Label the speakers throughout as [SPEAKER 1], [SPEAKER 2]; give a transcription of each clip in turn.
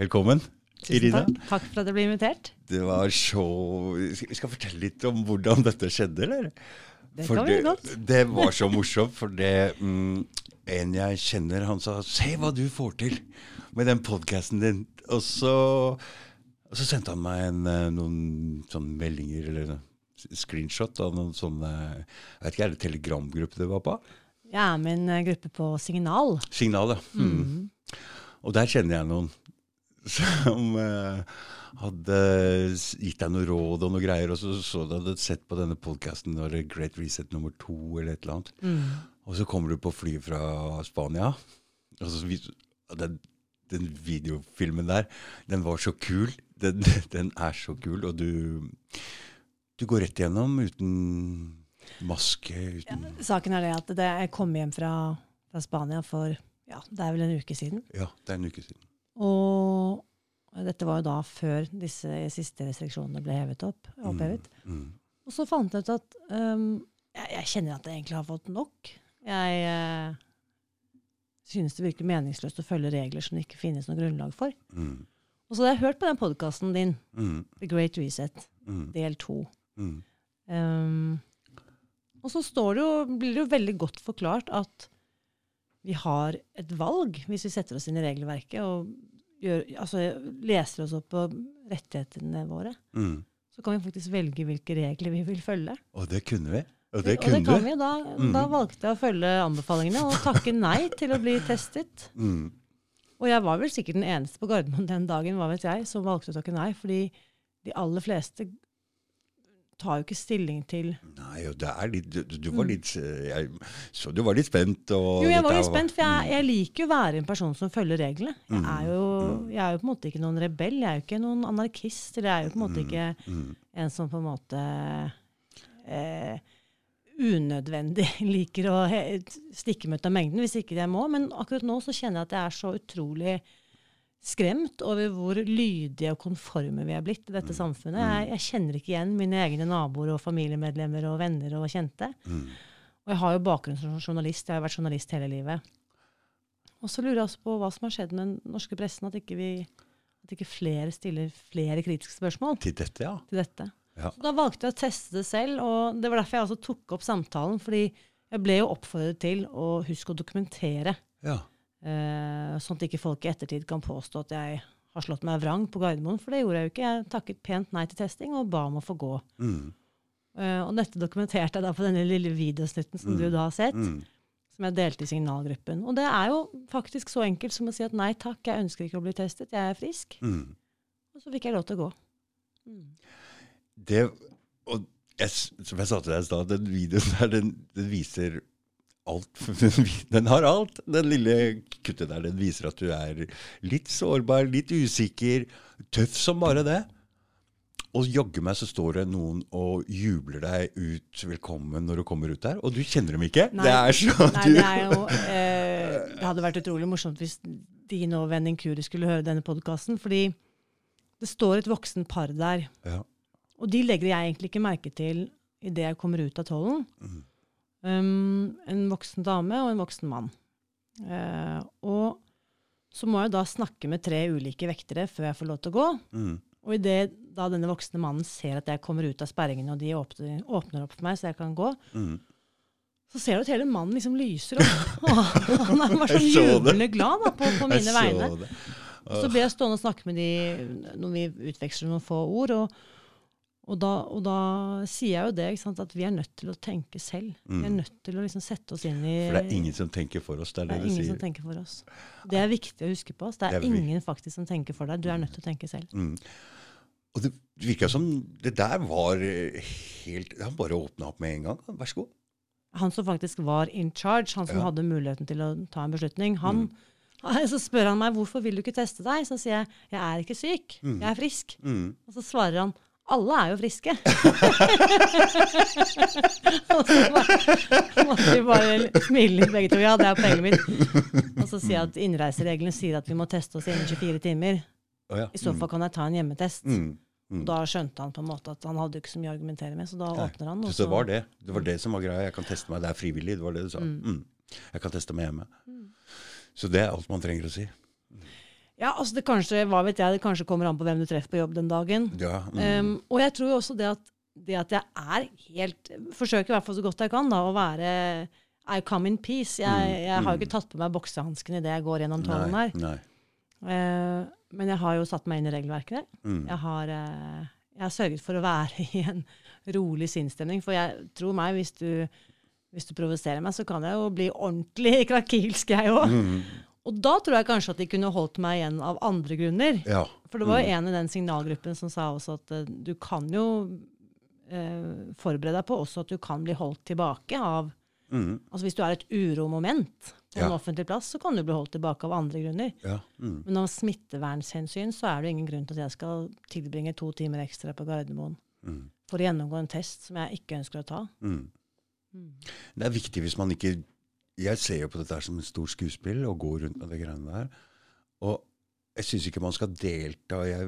[SPEAKER 1] Velkommen,
[SPEAKER 2] Tusen takk. Takk for at jeg ble invitert.
[SPEAKER 1] Det var så Vi skal fortelle litt om hvordan dette skjedde, eller?
[SPEAKER 2] Det
[SPEAKER 1] For
[SPEAKER 2] kan vi
[SPEAKER 1] det,
[SPEAKER 2] godt.
[SPEAKER 1] det var så morsomt, for det mm, En jeg kjenner, han sa 'Se hva du får til med den podkasten din'. Og så, og så sendte han meg en, eh, noen sånne meldinger, eller screenshot av noen sånne Jeg vet ikke, Er det telegramgruppe det var på?
[SPEAKER 2] Jeg er med en eh, gruppe på Signal.
[SPEAKER 1] Signal, ja. Mm. Og der kjenner jeg noen som eh, hadde gitt deg noe råd og noe greier, og så så du hadde sett på denne podkasten når Great Reset nummer to eller et eller annet. Og så kommer du på fly fra Spania, og så den, den videofilmen der, den var så kul. Den, den er så kul, og du, du går rett igjennom uten maske, uten
[SPEAKER 2] Saken er det at det, jeg kom hjem fra, fra Spania for ja, det er vel en uke siden.
[SPEAKER 1] Ja, det er en uke siden.
[SPEAKER 2] Og dette var jo da før disse siste restriksjonene ble hevet opp. opphevet.
[SPEAKER 1] Mm.
[SPEAKER 2] Og så fant jeg ut at um, jeg, jeg kjenner at jeg egentlig har fått nok. Jeg uh, synes det virker meningsløst å følge regler som det ikke finnes noe grunnlag for.
[SPEAKER 1] Mm.
[SPEAKER 2] Og så hadde jeg hørt på den podkasten din,
[SPEAKER 1] Mm.
[SPEAKER 2] The Great Reset,
[SPEAKER 1] Mm.
[SPEAKER 2] del to.
[SPEAKER 1] Mm.
[SPEAKER 2] Um, og så står det jo, blir det jo veldig godt forklart at vi har et valg hvis vi setter oss inn i regelverket og gjør, altså, leser oss opp på rettighetene våre.
[SPEAKER 1] Mm.
[SPEAKER 2] Så kan vi faktisk velge hvilke regler vi vil følge.
[SPEAKER 1] Og det kunne vi. Og det
[SPEAKER 2] og det kan
[SPEAKER 1] du.
[SPEAKER 2] vi. Da,
[SPEAKER 1] Mm.
[SPEAKER 2] da valgte jeg å følge anbefalingene og takke nei til å bli testet.
[SPEAKER 1] Mm.
[SPEAKER 2] Og jeg var vel sikkert den eneste på Gardermoen den dagen hva vet jeg, som valgte å takke nei. Fordi de aller fleste tar jo ikke stilling til
[SPEAKER 1] Nei, og det er litt Du, du var litt eh, jeg, Så du var litt spent,
[SPEAKER 2] Mm. Jo, jeg var litt spent, for jeg, jeg liker jo å være en person som følger reglene. Jeg
[SPEAKER 1] Mm.
[SPEAKER 2] er, jo, jeg er jo på en måte ikke noen rebell, jeg er jo ikke noen anarkist. Eller jeg er jo på en måte ikke
[SPEAKER 1] mm.
[SPEAKER 2] en som på en måte eh, unødvendig liker å stikke meg ut av mengden hvis ikke jeg må. Men akkurat nå så kjenner jeg at jeg er så utrolig skremt over hvor lydige og konforme vi er blitt i
[SPEAKER 1] Mm.
[SPEAKER 2] dette samfunnet. Jeg, jeg kjenner ikke igjen mine egne naboer og familiemedlemmer og venner og kjente.
[SPEAKER 1] Mm.
[SPEAKER 2] Og jeg har jo bakgrunn som journalist. Jeg har vært journalist hele livet. Og så lurer jeg også på hva som har skjedd med den norske pressen, at ikke, vi, at ikke flere stiller flere kritiske spørsmål
[SPEAKER 1] Til dette, ja.
[SPEAKER 2] til dette.
[SPEAKER 1] Ja.
[SPEAKER 2] Så da valgte jeg å teste det selv, og det var derfor jeg altså tok opp samtalen. fordi jeg ble jo oppfordret til å huske å dokumentere,
[SPEAKER 1] ja.
[SPEAKER 2] Eh, sånn at ikke folk i ettertid kan påstå at jeg har slått meg vrang på Gardermoen. For det gjorde jeg jo ikke. Jeg takket pent nei til testing og ba om å få gå.
[SPEAKER 1] Mm.
[SPEAKER 2] Uh, og dette dokumenterte jeg da på denne lille videosnutten som du da har sett,
[SPEAKER 1] Mm.
[SPEAKER 2] som jeg delte i signalgruppen. Og det er jo faktisk så enkelt som å si at nei takk, jeg ønsker ikke å bli testet, jeg er frisk.
[SPEAKER 1] Mm.
[SPEAKER 2] Og så fikk jeg lov til å gå. Mm.
[SPEAKER 1] Det Og jeg, som jeg sa til deg i stad, den videoen der, den, den viser alt. Den har alt. Den lille kuttet der, den viser at du er litt sårbar, litt usikker, tøff som bare det. Og jaggu meg så står det noen og jubler deg ut velkommen når du kommer ut der. Og du kjenner dem ikke.
[SPEAKER 2] Nei.
[SPEAKER 1] Det er så
[SPEAKER 2] Nei, det er jo eh, Det hadde vært utrolig morsomt hvis din og en inkurie skulle høre denne podkasten. Fordi det står et voksen par der,
[SPEAKER 1] ja.
[SPEAKER 2] og de legger jeg egentlig ikke merke til idet jeg kommer ut av tollen.
[SPEAKER 1] Mm.
[SPEAKER 2] Um, en voksen dame og en voksen mann. Uh, og så må jeg da snakke med tre ulike vektere før jeg får lov til å gå.
[SPEAKER 1] Mm.
[SPEAKER 2] Og idet da denne voksne mannen ser at jeg kommer ut av sperringene, og de åpner, åpner opp for meg så jeg kan gå,
[SPEAKER 1] Mm.
[SPEAKER 2] så ser du at hele mannen liksom lyser opp. Han er bare
[SPEAKER 1] så
[SPEAKER 2] jublende glad da, på, på mine vegne.
[SPEAKER 1] det.
[SPEAKER 2] Så ble jeg stående og snakke med de når vi utveksler noen få ord. Og, og, da, og da sier jeg jo det, sant, at vi er nødt til å tenke selv. Vi er
[SPEAKER 1] Mm.
[SPEAKER 2] nødt til å liksom sette oss inn i
[SPEAKER 1] For det er ingen som tenker for oss. Det er
[SPEAKER 2] det
[SPEAKER 1] det,
[SPEAKER 2] er ingen
[SPEAKER 1] sier.
[SPEAKER 2] som tenker for oss. Det er viktig å huske på. oss. Det er,
[SPEAKER 1] Det er
[SPEAKER 2] ingen faktisk som tenker for deg. Du er nødt til å tenke selv.
[SPEAKER 1] Mm. Og det virka som det der var helt Han bare åpna opp med en gang. Vær så god.
[SPEAKER 2] Han som faktisk var in charge, han som
[SPEAKER 1] Ja.
[SPEAKER 2] hadde muligheten til å ta en beslutning, han
[SPEAKER 1] Mm.
[SPEAKER 2] Så spør han meg hvorfor vil du ikke teste deg. Så sier jeg jeg er ikke syk,
[SPEAKER 1] Mm.
[SPEAKER 2] jeg er frisk.
[SPEAKER 1] Mm.
[SPEAKER 2] Og så svarer han alle er jo friske. og så bare, måtte vi bare smile litt begge to. Ja, det er poenget mitt. Og så sier jeg at innreisereglene sier at vi må teste oss innen 24 timer.
[SPEAKER 1] Oh, ja.
[SPEAKER 2] I så fall kan jeg ta en hjemmetest.
[SPEAKER 1] Mm. Mm.
[SPEAKER 2] Da skjønte han på en måte at han hadde ikke så mye å argumentere med, så da
[SPEAKER 1] Nei,
[SPEAKER 2] åpner han.
[SPEAKER 1] Så det var det. Det var det som var greia. Jeg kan teste meg. Det er frivillig. Det var det du sa.
[SPEAKER 2] Mm.
[SPEAKER 1] Mm. Jeg kan teste meg hjemme. Så det er alt man trenger å si.
[SPEAKER 2] Ja, altså det kanskje, hva vet jeg, det kanskje kommer an på hvem du treffer på jobb den dagen.
[SPEAKER 1] Ja, mm.
[SPEAKER 2] Um, og jeg tror jo også det at, det at jeg er helt Forsøker i hvert fall så godt jeg kan da, å være I come in peace. Jeg, jeg har jo ikke tatt på meg boksehanskene idet jeg går gjennom tollen her.
[SPEAKER 1] nei.
[SPEAKER 2] Eh, men jeg har jo satt meg inn i regelverket.
[SPEAKER 1] Mm.
[SPEAKER 2] Jeg har, eh, jeg har sørget for å være i en rolig sinnsstemning. For jeg tror meg, hvis du, hvis du provoserer meg, så kan jeg jo bli ordentlig krakilsk, jeg òg.
[SPEAKER 1] Mm.
[SPEAKER 2] Og da tror jeg kanskje at de kunne holdt meg igjen av andre grunner.
[SPEAKER 1] Ja.
[SPEAKER 2] For det var jo en i den signalgruppen som sa også at uh, du kan jo uh, forberede deg på også at du kan bli holdt tilbake av
[SPEAKER 1] Mm.
[SPEAKER 2] Altså hvis du er et uromoment på en offentlig plass, så kan du bli holdt tilbake av andre grunner.
[SPEAKER 1] ja. Mm.
[SPEAKER 2] Men av smittevernhensyn så er det ingen grunn til at jeg skal tilbringe to timer ekstra på Gardermoen
[SPEAKER 1] Mm.
[SPEAKER 2] for å gjennomgå en test som jeg ikke ønsker å ta.
[SPEAKER 1] Mm. Det er viktig hvis man ikke Jeg ser jo på dette som et stort skuespill og går rundt med de greiene der. Og jeg syns ikke man skal delta. Jeg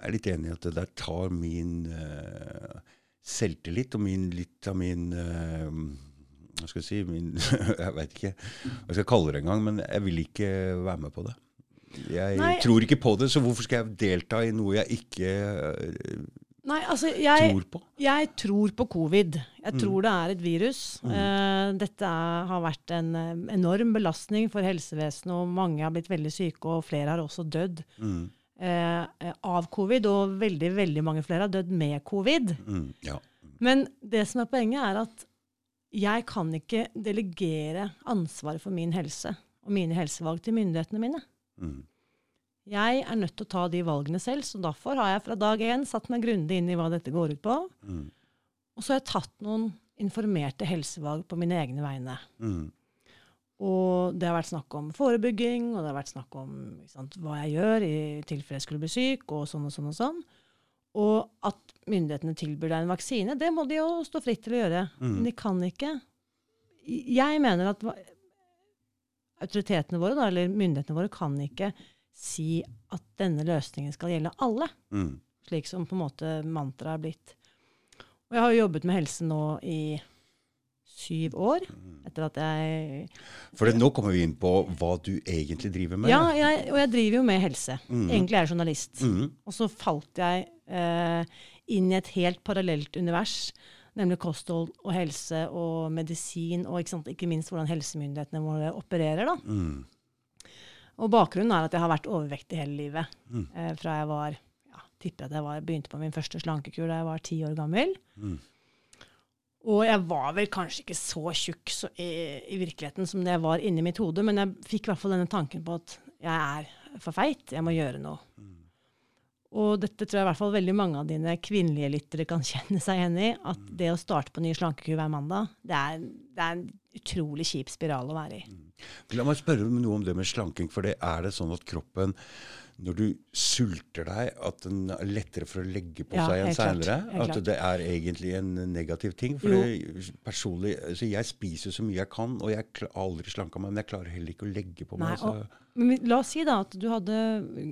[SPEAKER 1] er litt enig i at det der tar min uh, selvtillit og min, litt av min uh, Hva skal jeg si min, Jeg veit ikke hva jeg skal kalle det engang, men jeg vil ikke være med på det. Jeg
[SPEAKER 2] Nei.
[SPEAKER 1] tror ikke på det, så hvorfor skal jeg delta i noe jeg ikke eh,
[SPEAKER 2] Nei, altså jeg
[SPEAKER 1] tror på?
[SPEAKER 2] Jeg tror på covid.
[SPEAKER 1] Mm.
[SPEAKER 2] Jeg tror det er et virus. Eh, dette er, har vært en eh, enorm belastning for helsevesenet, og mange har blitt veldig syke, og flere har også dødd
[SPEAKER 1] Mm.
[SPEAKER 2] eh, av covid. Og veldig, veldig mange flere har dødd med covid.
[SPEAKER 1] Mm. Ja.
[SPEAKER 2] Men det som er poenget, er at jeg kan ikke delegere ansvaret for min helse og mine helsevalg til myndighetene mine.
[SPEAKER 1] Mm.
[SPEAKER 2] Jeg er nødt til å ta de valgene selv, så derfor har jeg fra dag én satt meg grundig inn i hva dette går ut på.
[SPEAKER 1] Mm.
[SPEAKER 2] Og så har jeg tatt noen informerte helsevalg på mine egne vegne.
[SPEAKER 1] Mm.
[SPEAKER 2] Og det har vært snakk om forebygging, og det har vært snakk om sant, hva jeg gjør i tilfelle jeg skulle bli syk, og sånn og sånn og sånn. Og at myndighetene tilbyr deg en vaksine, det må de jo stå fritt til å gjøre.
[SPEAKER 1] Mm.
[SPEAKER 2] Men de kan ikke Jeg mener at autoritetene våre, da, eller myndighetene våre, kan ikke si at denne løsningen skal gjelde alle,
[SPEAKER 1] Mm.
[SPEAKER 2] slik som på en måte mantraet er blitt. Og jeg har jo jobbet med helse nå i syv år, etter at jeg
[SPEAKER 1] For nå kommer vi inn på hva du egentlig driver med.
[SPEAKER 2] Ja, jeg, og jeg driver jo med helse.
[SPEAKER 1] Mm.
[SPEAKER 2] Egentlig er jeg journalist.
[SPEAKER 1] Mm.
[SPEAKER 2] Og så falt jeg eh, inn i et helt parallelt univers, nemlig kosthold og helse og medisin, og ikke, sant, ikke minst hvordan helsemyndighetene våre opererer. Da.
[SPEAKER 1] Mm.
[SPEAKER 2] Og bakgrunnen er at jeg har vært overvektig hele livet.
[SPEAKER 1] Mm.
[SPEAKER 2] Eh, fra jeg var ja, tipper at jeg var, begynte på min første slankekur da jeg var ti år gammel.
[SPEAKER 1] Mm.
[SPEAKER 2] Og jeg var vel kanskje ikke så tjukk så, i, i virkeligheten som det jeg var inni mitt hode, men jeg fikk i hvert fall denne tanken på at jeg er for feit, jeg må gjøre noe. Og dette tror jeg i hvert fall veldig mange av dine kvinnelige lyttere kan kjenne seg igjen i. At det å starte på ny slankekur hver mandag, det er, det er en utrolig kjip spiral å være i.
[SPEAKER 1] La meg spørre noe om det med slanking. For det er det sånn at kroppen, når du sulter deg, at den er lettere for å legge på
[SPEAKER 2] Ja,
[SPEAKER 1] seg enn seinere? At det er egentlig en negativ ting? For det, personlig, altså jeg spiser så mye jeg kan, og jeg har aldri slanka meg, men jeg klarer heller ikke å legge på meg. Nei,
[SPEAKER 2] og, men la oss si da at du hadde mm,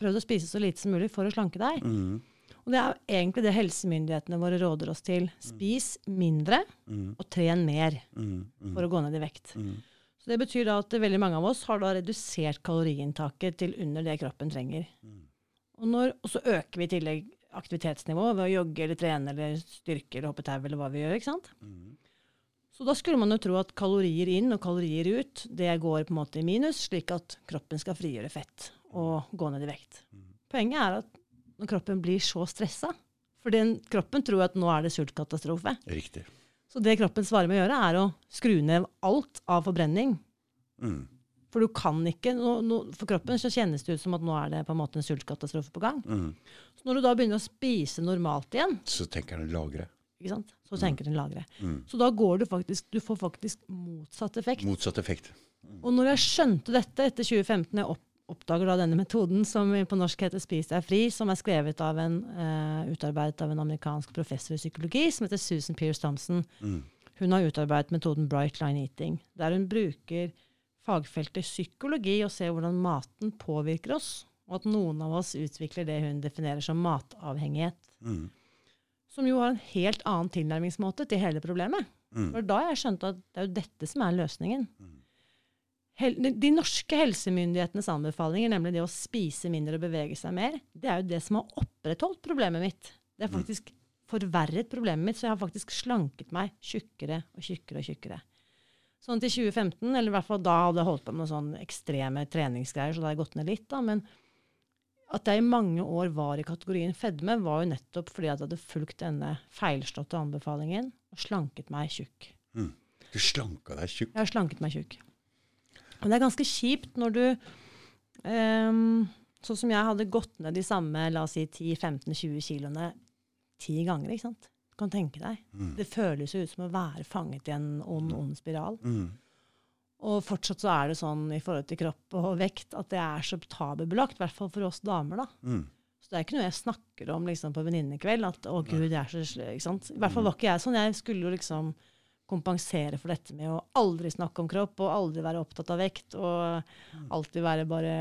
[SPEAKER 2] prøvd å spise så lite som mulig for å slanke deg.
[SPEAKER 1] mm,
[SPEAKER 2] Og det er egentlig det helsemyndighetene våre råder oss til. Spis mindre
[SPEAKER 1] mm,
[SPEAKER 2] og tren mer
[SPEAKER 1] mm, mm,
[SPEAKER 2] for å gå ned i vekt.
[SPEAKER 1] mm,
[SPEAKER 2] Så Det betyr da at veldig mange av oss har da redusert kaloriinntaket til under det kroppen trenger.
[SPEAKER 1] Mm.
[SPEAKER 2] Og, når, og så øker vi i tillegg aktivitetsnivået ved å jogge eller trene eller styrke eller hoppe tau eller hva vi gjør. ikke sant?
[SPEAKER 1] mm,
[SPEAKER 2] Så da skulle man jo tro at kalorier inn og kalorier ut, det går på en måte i minus, slik at kroppen skal frigjøre fett og gå ned i vekt. Poenget er at når kroppen blir så stressa, for den kroppen tror at nå er det sultkatastrofe,
[SPEAKER 1] Riktig.
[SPEAKER 2] så det kroppen svarer med å gjøre, er å skru ned alt av forbrenning.
[SPEAKER 1] Mm,
[SPEAKER 2] For du kan ikke, no, no, for kroppen så kjennes det ut som at nå er det på en måte en sultkatastrofe på gang.
[SPEAKER 1] mm.
[SPEAKER 2] Så når du da begynner å spise normalt igjen,
[SPEAKER 1] Så tenker den lagre.
[SPEAKER 2] ikke sant? så tenker den lagre.
[SPEAKER 1] Mm.
[SPEAKER 2] Så da går du faktisk, du får faktisk motsatt effekt.
[SPEAKER 1] Motsatt effekt.
[SPEAKER 2] Og når jeg skjønte dette etter 2015, jeg opp, oppdager da denne metoden som på norsk heter Spis deg fri, som er skrevet av en, uh, utarbeidet av en amerikansk professor i psykologi som heter Susan Pierce Thompson.
[SPEAKER 1] Mm.
[SPEAKER 2] Hun har utarbeidet metoden Bright Line Eating, der hun bruker fagfeltet psykologi og ser hvordan maten påvirker oss, og at noen av oss utvikler det hun definerer som matavhengighet.
[SPEAKER 1] Mm.
[SPEAKER 2] Som jo har en helt annen tilnærmingsmåte til hele problemet.
[SPEAKER 1] Mm.
[SPEAKER 2] For da har jeg skjønt at det er jo dette som er løsningen. hel, de, norske helsemyndighetenes anbefalinger, nemlig det å spise mindre og bevege seg mer, det er jo det som har opprettholdt problemet mitt. Det har faktisk forverret problemet mitt, så jeg har faktisk slanket meg tjukkere og tjukkere og tjukkere. Sånn til 2015, eller i hvert fall da hadde jeg holdt på med noen sånne ekstreme treningsgreier, så da har jeg gått ned litt, da. Men at jeg i mange år var i kategorien fedme, var jo nettopp fordi at jeg hadde fulgt denne feilslåtte anbefalingen og slanket meg tjukk.
[SPEAKER 1] Mm. Du slanka deg tjukk?
[SPEAKER 2] Jeg har slanket meg tjukk. Og det er ganske kjipt når du um, Sånn som jeg hadde gått ned de samme la oss si 10-15-20 kiloene ti ganger. ikke sant? Du kan tenke deg.
[SPEAKER 1] Mm.
[SPEAKER 2] Det føles jo ut som å være fanget i en ond, ond spiral.
[SPEAKER 1] Mm.
[SPEAKER 2] Og fortsatt så er det sånn i forhold til kropp og vekt at det er så tabubelagt, i hvert fall for oss damer. da.
[SPEAKER 1] Mm.
[SPEAKER 2] Så det er ikke noe jeg snakker om liksom, på venninnekveld. At 'å gud, jeg er så sl-», ikke sant? I hvert fall var ikke jeg sånn. Jeg skulle jo liksom kompensere for dette med å aldri snakke om kropp og aldri være opptatt av vekt og alltid være bare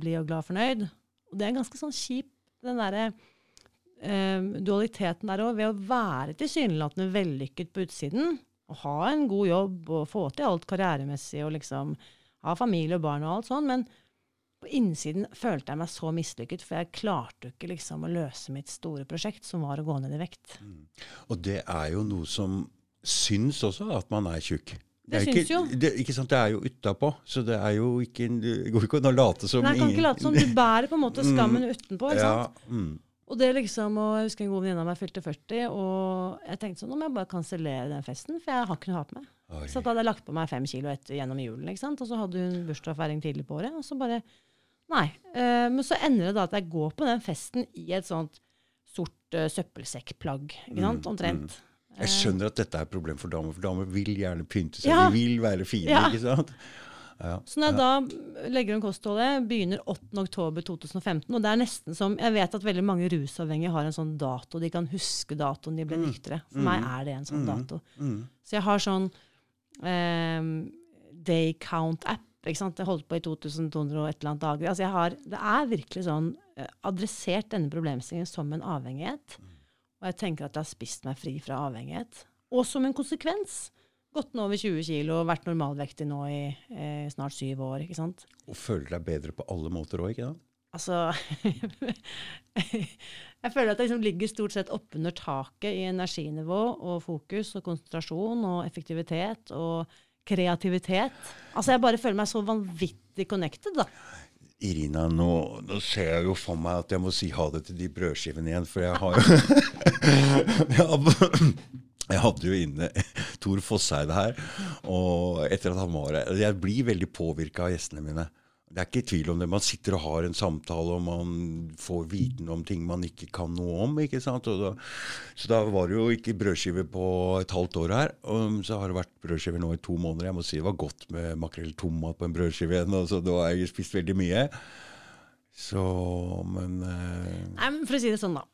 [SPEAKER 2] blid og glad fornøyd. Og det er ganske sånn kjip, den derre eh, dualiteten der òg. Ved å være tilsynelatende vellykket på utsiden og ha en god jobb og få til alt karrieremessig og liksom ha familie og barn og alt sånn, men på innsiden følte jeg meg så mislykket, for jeg klarte jo ikke liksom å løse mitt store prosjekt, som var å gå ned i vekt.
[SPEAKER 1] Og det er jo noe som syns også, at man er tjukk.
[SPEAKER 2] Det
[SPEAKER 1] det
[SPEAKER 2] syns jo.
[SPEAKER 1] Det, ikke sant? det er jo utapå, så det er jo ikke Det går ikke an å late som
[SPEAKER 2] Nei, kan ikke late som du bærer på en måte skammen utenpå. ikke sant?
[SPEAKER 1] Ja, mm.
[SPEAKER 2] Og det liksom, og Jeg husker en god venninne av meg fylte 40, og jeg tenkte sånn, må jeg bare kansellere den festen, for jeg har ikke noe å ha på meg.
[SPEAKER 1] Oi.
[SPEAKER 2] Så da hadde jeg lagt på meg fem kilo etter, gjennom julen, ikke sant? og så hadde hun bursdagsfeiring tidlig på året. Og så bare Nei. Uh, men så ender det da at jeg går på den festen i et sånt sort uh, søppelsekkplagg, ikke sant? Omtrent.
[SPEAKER 1] Jeg skjønner at dette er et problem for damer, for damer vil gjerne pynte seg.
[SPEAKER 2] Ja.
[SPEAKER 1] De vil være fine,
[SPEAKER 2] Ja.
[SPEAKER 1] ikke sant? Ja.
[SPEAKER 2] Så når jeg da legger om kostholdet, begynner 8.10.2015, og det er nesten som Jeg vet at veldig mange rusavhengige har en sånn dato. De kan huske datoen de ble nyktre. For meg er det en sånn dato.
[SPEAKER 1] Mm.
[SPEAKER 2] Så jeg har sånn eh, day count-app. ikke sant? Jeg holdt på i 2200 og et eller annet dager. Altså jeg har, det er virkelig sånn eh, adressert denne problemstillingen som en avhengighet. Og jeg tenker at jeg har spist meg fri fra avhengighet. Og som en konsekvens gått ned over 20 kg og vært normalvektig nå i eh, snart syv år. ikke sant?
[SPEAKER 1] Og føler deg bedre på alle måter òg, ikke sant?
[SPEAKER 2] Altså Jeg føler at jeg liksom ligger stort sett oppunder taket i energinivå og fokus og konsentrasjon og effektivitet og kreativitet. Altså Jeg bare føler meg så vanvittig connected, da.
[SPEAKER 1] Irina, nå, nå ser jeg jo for meg at jeg må si ha det til de brødskivene igjen, for jeg har jo jeg, hadde jo inne Tor Fosseide her, og etter at han var her Jeg blir veldig påvirka av gjestene mine. Det er ikke tvil om det. Man sitter og har en samtale, og man får viten om ting man ikke kan noe om. ikke sant? Da, så da var det jo ikke brødskive på et halvt år her. Og så har det vært brødskiver nå i to måneder. Jeg må si det var godt med makrell tomat på en brødskive igjen. Altså, Da har jeg spist veldig mye. Så, men eh,
[SPEAKER 2] Nei, men For å si det sånn, da.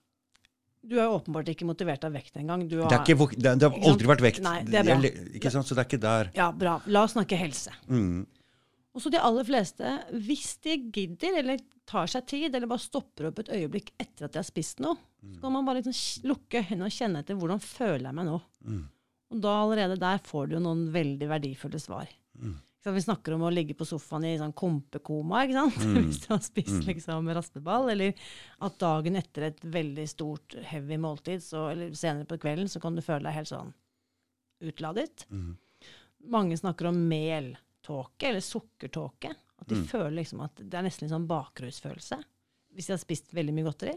[SPEAKER 2] Du er åpenbart ikke motivert av vekt engang. Du
[SPEAKER 1] det, er ikke, det, det har aldri vært vekt.
[SPEAKER 2] Nei, det er bra.
[SPEAKER 1] Jeg- ikke sant? Så det er ikke der.
[SPEAKER 2] Ja, bra. La oss snakke helse.
[SPEAKER 1] Mm.
[SPEAKER 2] Og så de aller fleste, hvis de gidder, eller tar seg tid, eller bare stopper opp et øyeblikk etter at de har spist noe, så kan man bare liksom lukke øynene og kjenne etter hvordan føler jeg meg nå. Og da allerede der får du jo noen veldig verdifulle svar. Mm. vi snakker om å ligge på sofaen i sånn kompekoma, ikke sant? hvis du har spist liksom raspeball. Eller at dagen etter et veldig stort, heavy måltid, så, eller senere på kvelden, så kan du føle deg helt sånn utladet. Mange snakker om meltåke, eller sukkertåke. At de føler liksom at det er nesten en sånn bakrusfølelse. Hvis de har spist veldig mye godteri.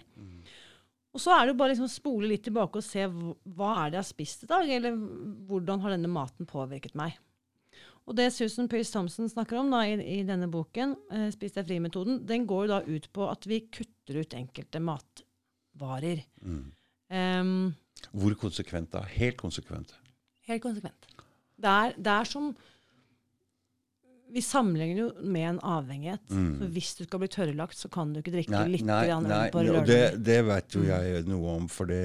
[SPEAKER 2] Og så er det jo bare liksom å spole litt tilbake og se hva er det jeg har spist i dag, eller hvordan har denne maten påvirket meg. Og det Susan Pearce Thompson snakker om da, i, i denne boken, eh, Spis deg fri-metoden, den går jo da ut på at vi kutter ut enkelte matvarer. Em,
[SPEAKER 1] Hvor konsekvent da? Helt konsekvent.
[SPEAKER 2] Helt konsekvent. Det er, det er som Vi sammenligner jo med en avhengighet. Så hvis du skal bli tørrlagt, så kan du ikke drikke
[SPEAKER 1] Nei,
[SPEAKER 2] litt
[SPEAKER 1] nei,
[SPEAKER 2] øl på lørdag.
[SPEAKER 1] det, det vet jo jeg noe om, for det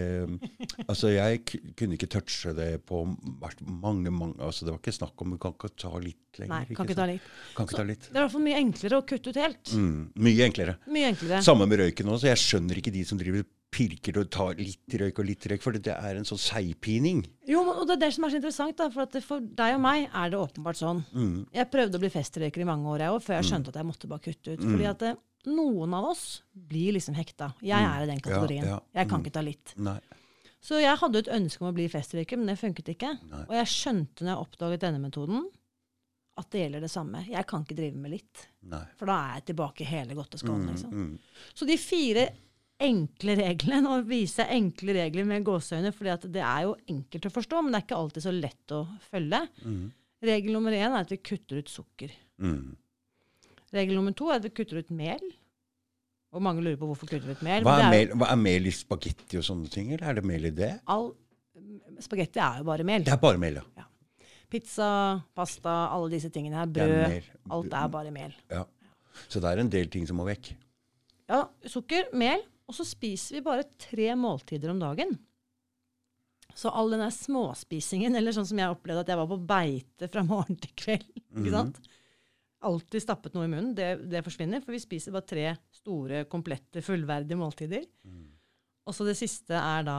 [SPEAKER 1] Altså, jeg kunne ikke touche det på mange, mange Altså, det var ikke snakk om Du kan ikke ta litt lenger.
[SPEAKER 2] Nei, kan ikke ta litt.
[SPEAKER 1] Kan ikke ta litt.
[SPEAKER 2] Det er i hvert fall mye enklere å kutte ut helt.
[SPEAKER 1] Mm, mye enklere.
[SPEAKER 2] Mye enklere.
[SPEAKER 1] Samme med røyken også. Jeg skjønner ikke de som driver pirker og tar litt røyk og litt røyk, for det er en sånn seigpining.
[SPEAKER 2] Jo, og det er det som er så interessant, da, for at for deg og meg er det åpenbart sånn.
[SPEAKER 1] Mm.
[SPEAKER 2] Jeg prøvde å bli festrøyker i mange år, jeg òg, før jeg skjønte at jeg måtte bare kutte ut. Fordi at det, noen av oss blir liksom hekta. Jeg er i den kategorien.
[SPEAKER 1] Mm. Ja, ja.
[SPEAKER 2] Jeg kan ikke ta litt.
[SPEAKER 1] Nei.
[SPEAKER 2] Så jeg hadde et ønske om å bli festrøyker, men det funket ikke.
[SPEAKER 1] Nei.
[SPEAKER 2] Og jeg skjønte når jeg oppdaget denne metoden, at det gjelder det samme. Jeg kan ikke drive med litt.
[SPEAKER 1] Nei.
[SPEAKER 2] For da er jeg tilbake hele godteskålen. Liksom.
[SPEAKER 1] Mm.
[SPEAKER 2] Så de fire enkle reglene, viser jeg enkle regler med gåseøyne, For det er jo enkelt å forstå, men det er ikke alltid så lett å følge.
[SPEAKER 1] Mm.
[SPEAKER 2] Regel nummer én er at vi kutter ut sukker.
[SPEAKER 1] Mm.
[SPEAKER 2] Regel nummer to er at vi kutter ut mel. Og mange lurer på hvorfor kutter vi ut mel.
[SPEAKER 1] Hva, er,
[SPEAKER 2] er
[SPEAKER 1] mel, hva er mel i spagetti og sånne ting, eller er det mel i det?
[SPEAKER 2] all, spagetti er jo bare mel.
[SPEAKER 1] Det er bare mel, ja.
[SPEAKER 2] Pizza, pasta, alle disse tingene her.
[SPEAKER 1] Er
[SPEAKER 2] Brød. Alt er bare mel.
[SPEAKER 1] ja. Så det er en del ting som må vekk.
[SPEAKER 2] Ja, sukker, mel, og så spiser vi bare tre måltider om dagen. Så all den der småspisingen, eller sånn som jeg opplevde at jeg var på beite fra morgen til kveld
[SPEAKER 1] Mhm.
[SPEAKER 2] ikke sant? Alltid stappet noe i munnen. Det, det forsvinner, for vi spiser bare tre store, komplette, fullverdige måltider.
[SPEAKER 1] Mm.
[SPEAKER 2] Og så det siste er da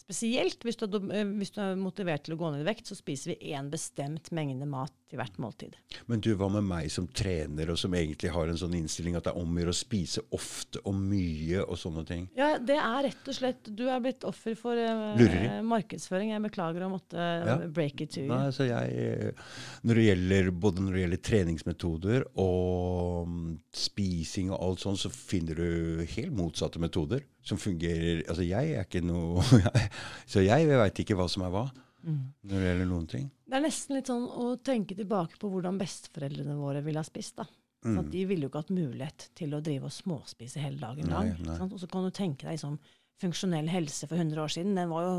[SPEAKER 2] Spesielt hvis du, er, eh, hvis du er motivert til å gå ned i vekt, så spiser vi én bestemt mengde mat til hvert måltid.
[SPEAKER 1] Men du, hva med meg som trener, og som egentlig har en sånn innstilling at det er om å gjøre å spise ofte og mye og sånne ting?
[SPEAKER 2] Ja, det er rett og slett Du er blitt offer for
[SPEAKER 1] uh,
[SPEAKER 2] markedsføring. Jeg beklager å måtte eh,
[SPEAKER 1] Ja.
[SPEAKER 2] break it to you.
[SPEAKER 1] Nei, så jeg, når det gjelder, både når det gjelder treningsmetoder og mm, spising og alt sånn, så finner du helt motsatte metoder som fungerer Altså, jeg er ikke noe Så jeg veit ikke hva som er hva når det gjelder noen ting.
[SPEAKER 2] Det er nesten litt sånn å tenke tilbake på hvordan besteforeldrene våre ville ha spist. da.
[SPEAKER 1] Mm.
[SPEAKER 2] At de ville jo ikke hatt mulighet til å drive og småspise hele dagen lang. Og så kan du tenke deg sånn, funksjonell helse for 100 år siden. Den var jo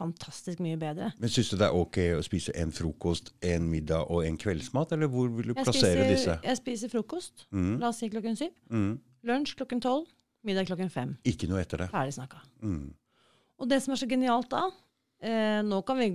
[SPEAKER 2] fantastisk mye bedre.
[SPEAKER 1] Men syns du det er ok å spise en frokost, en middag og en kveldsmat, eller hvor vil du
[SPEAKER 2] Jeg
[SPEAKER 1] plassere
[SPEAKER 2] spiser,
[SPEAKER 1] disse?
[SPEAKER 2] jeg spiser frokost.
[SPEAKER 1] Mm.
[SPEAKER 2] La oss si klokken syv.
[SPEAKER 1] Mm.
[SPEAKER 2] Lunsj klokken tolv. Middag klokken fem.
[SPEAKER 1] Ikke noe etter det.
[SPEAKER 2] Ferdig snakka.
[SPEAKER 1] Mm.
[SPEAKER 2] Og det som er så genialt da eh, Nå kan vi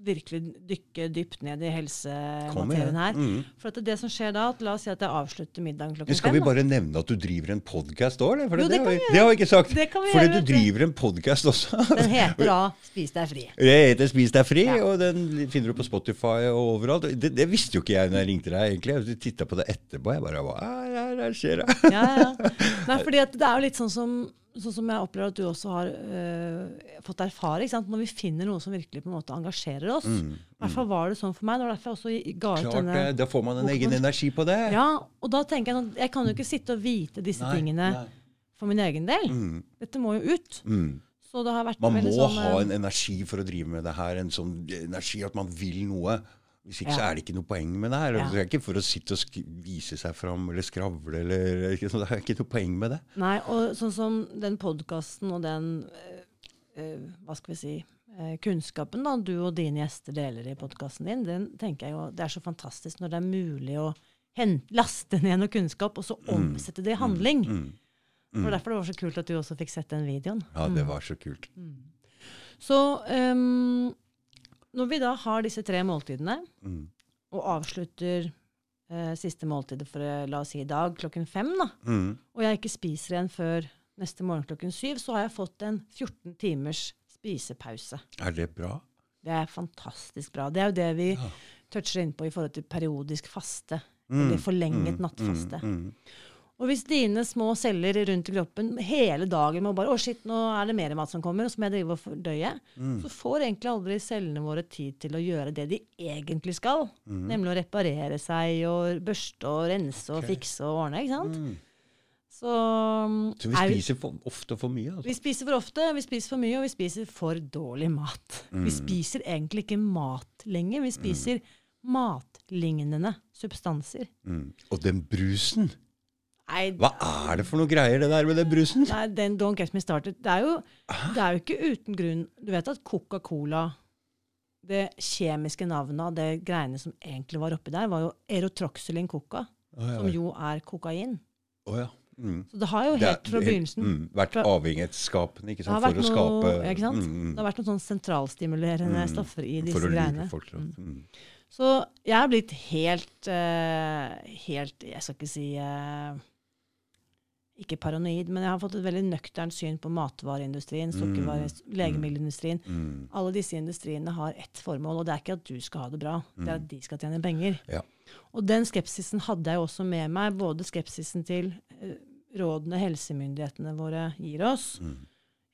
[SPEAKER 2] virkelig dykke dypt ned i helsematerien her.
[SPEAKER 1] Mm.
[SPEAKER 2] For at det som skjer da, at la oss si at jeg avslutter middagen klokken
[SPEAKER 1] fem. skal vi bare nevne at du driver en podkast òg, eller? For
[SPEAKER 2] Jo,
[SPEAKER 1] det,
[SPEAKER 2] det
[SPEAKER 1] har vi- det har vi ikke sagt. Fordi
[SPEAKER 2] gjøre,
[SPEAKER 1] du driver en podkast også.
[SPEAKER 2] Den heter da 'Spis deg fri'.
[SPEAKER 1] Det heter Spis deg fri,
[SPEAKER 2] Ja.
[SPEAKER 1] og den finner du på Spotify og overalt. Det, det visste jo ikke jeg når jeg ringte deg, egentlig. Jeg titta på det etterpå. Jeg bare Hva er det her skjer? det?»
[SPEAKER 2] Ja, ja. Nei, fordi at det er jo litt sånn som, sånn som jeg opplever at du også har øh, fått erfare. Når vi finner noe som virkelig på en måte engasjerer oss. I hvert fall var det sånn for meg. Det var derfor jeg også ga ut
[SPEAKER 1] denne... Klart
[SPEAKER 2] denne
[SPEAKER 1] det. Da får man en egen energi på det.
[SPEAKER 2] Ja, og da tenker jeg sånn, jeg kan jo ikke sitte og vite disse
[SPEAKER 1] Nei,
[SPEAKER 2] tingene
[SPEAKER 1] nei.
[SPEAKER 2] for min egen del.
[SPEAKER 1] Mm,
[SPEAKER 2] Dette må jo ut.
[SPEAKER 1] mm. Man må
[SPEAKER 2] sånn
[SPEAKER 1] ha
[SPEAKER 2] øh,
[SPEAKER 1] en energi for å drive med det her. En sånn energi at man vil noe. Hvis ikke så er det ikke noe poeng med det her.
[SPEAKER 2] Ja.
[SPEAKER 1] Det er ikke for å sitte og vise seg fram eller skravle. Eller, det er ikke noe poeng med det.
[SPEAKER 2] Nei, og sånn som den podkasten og den øh, Hva skal vi si øh, Kunnskapen da du og dine gjester deler i podkasten din, den tenker jeg jo Det er så fantastisk når det er mulig å hente, laste ned noe kunnskap, og så omsette det i handling.
[SPEAKER 1] Mm.
[SPEAKER 2] Det var derfor det var så kult at du også fikk sett den videoen.
[SPEAKER 1] Ja, det var så kult.
[SPEAKER 2] Så øhm, når vi da har disse tre måltidene,
[SPEAKER 1] Mm.
[SPEAKER 2] og avslutter eh, siste måltidet for eh, la oss si i dag klokken fem, da,
[SPEAKER 1] Mm.
[SPEAKER 2] og jeg ikke spiser igjen før neste morgen klokken syv, så har jeg fått en 14 timers spisepause.
[SPEAKER 1] Er det bra?
[SPEAKER 2] Det er fantastisk bra. Det er jo det vi
[SPEAKER 1] Ja.
[SPEAKER 2] toucher inn på i forhold til periodisk faste,
[SPEAKER 1] Mm,
[SPEAKER 2] eller forlenget
[SPEAKER 1] mm,
[SPEAKER 2] nattfaste.
[SPEAKER 1] Mm, mm.
[SPEAKER 2] Og hvis dine små celler rundt i kroppen hele dagen må bare 'Å, shit, nå er det mer mat som kommer', og så må jeg drive og fordøye,
[SPEAKER 1] Mm.
[SPEAKER 2] så får egentlig aldri cellene våre tid til å gjøre det de egentlig skal.
[SPEAKER 1] Mm.
[SPEAKER 2] Nemlig å reparere seg og børste og rense og fikse og ordne. ikke sant?
[SPEAKER 1] Mm.
[SPEAKER 2] Så,
[SPEAKER 1] Så vi
[SPEAKER 2] er-
[SPEAKER 1] spiser for, ofte for mye, altså.
[SPEAKER 2] vi spiser for ofte, vi spiser for mye, og vi spiser for dårlig mat.
[SPEAKER 1] Mm.
[SPEAKER 2] Vi spiser egentlig ikke mat lenger, vi spiser matlignende substanser.
[SPEAKER 1] Mm. Og den brusen! Hva er det for noe greier, det der med den brusen?
[SPEAKER 2] Nei, den don't get me started. Det er jo, det er jo ikke uten grunn Du vet at Coca-Cola Det kjemiske navnet av det greiene som egentlig var oppi der, var jo erotroxylin coca,
[SPEAKER 1] Å ja.
[SPEAKER 2] som jo er kokain.
[SPEAKER 1] Oh, ja. Mm.
[SPEAKER 2] Så det har jo helt fra begynnelsen
[SPEAKER 1] Mm, vært avhengighetsskapende, ikke
[SPEAKER 2] har
[SPEAKER 1] sant, for å skape
[SPEAKER 2] noe, ikke sant?
[SPEAKER 1] Mm, mm.
[SPEAKER 2] Det har vært noen sånn sentralstimulerende
[SPEAKER 1] Mm.
[SPEAKER 2] stoffer i disse greiene.
[SPEAKER 1] folk mm.
[SPEAKER 2] Så jeg er blitt helt, uh, helt Jeg skal ikke si eh, ikke paranoid, men jeg har fått et veldig nøkternt syn på matvareindustrien, sukkervare, legemiddelindustrien.
[SPEAKER 1] Mm.
[SPEAKER 2] Alle disse industriene har ett formål, og det er ikke at du skal ha det bra, det er at de skal tjene penger.
[SPEAKER 1] Ja.
[SPEAKER 2] Og den skepsisen hadde jeg også med meg, både skepsisen til uh, rådene helsemyndighetene våre gir oss.
[SPEAKER 1] Mm.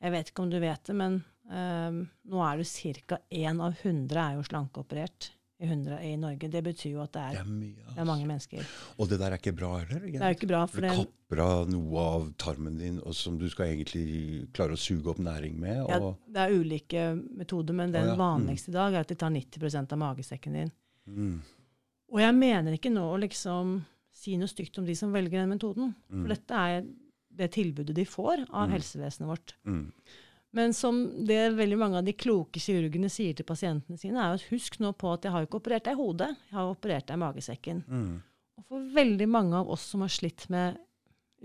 [SPEAKER 2] Jeg vet ikke om du vet det, men um, nå er det ca. én av 100 er jo slankeoperert i, 100 i Norge. Det betyr jo at det
[SPEAKER 1] Det
[SPEAKER 2] er,
[SPEAKER 1] mye, altså.
[SPEAKER 2] det er mange mennesker.
[SPEAKER 1] Og det der er ikke bra heller.
[SPEAKER 2] Det er ikke bra,
[SPEAKER 1] For
[SPEAKER 2] du
[SPEAKER 1] kapper av noe av tarmen din og som du skal egentlig klare å suge opp næring med.
[SPEAKER 2] ja, det er ulike metoder, men den
[SPEAKER 1] ah, ja. Mm.
[SPEAKER 2] vanligste i dag er at de tar 90% av magesekken din.
[SPEAKER 1] mm,
[SPEAKER 2] Og jeg mener ikke nå å liksom si noe stygt om de som velger den metoden.
[SPEAKER 1] Mm.
[SPEAKER 2] For dette er det tilbudet de får av helsevesenet vårt.
[SPEAKER 1] mm,
[SPEAKER 2] Men som det veldig mange av de kloke kirurgene sier til pasientene sine, er jo at husk nå på at jeg har ikke operert deg i hodet, jeg har operert deg i magesekken.
[SPEAKER 1] mm.
[SPEAKER 2] Og for veldig mange av oss som har slitt med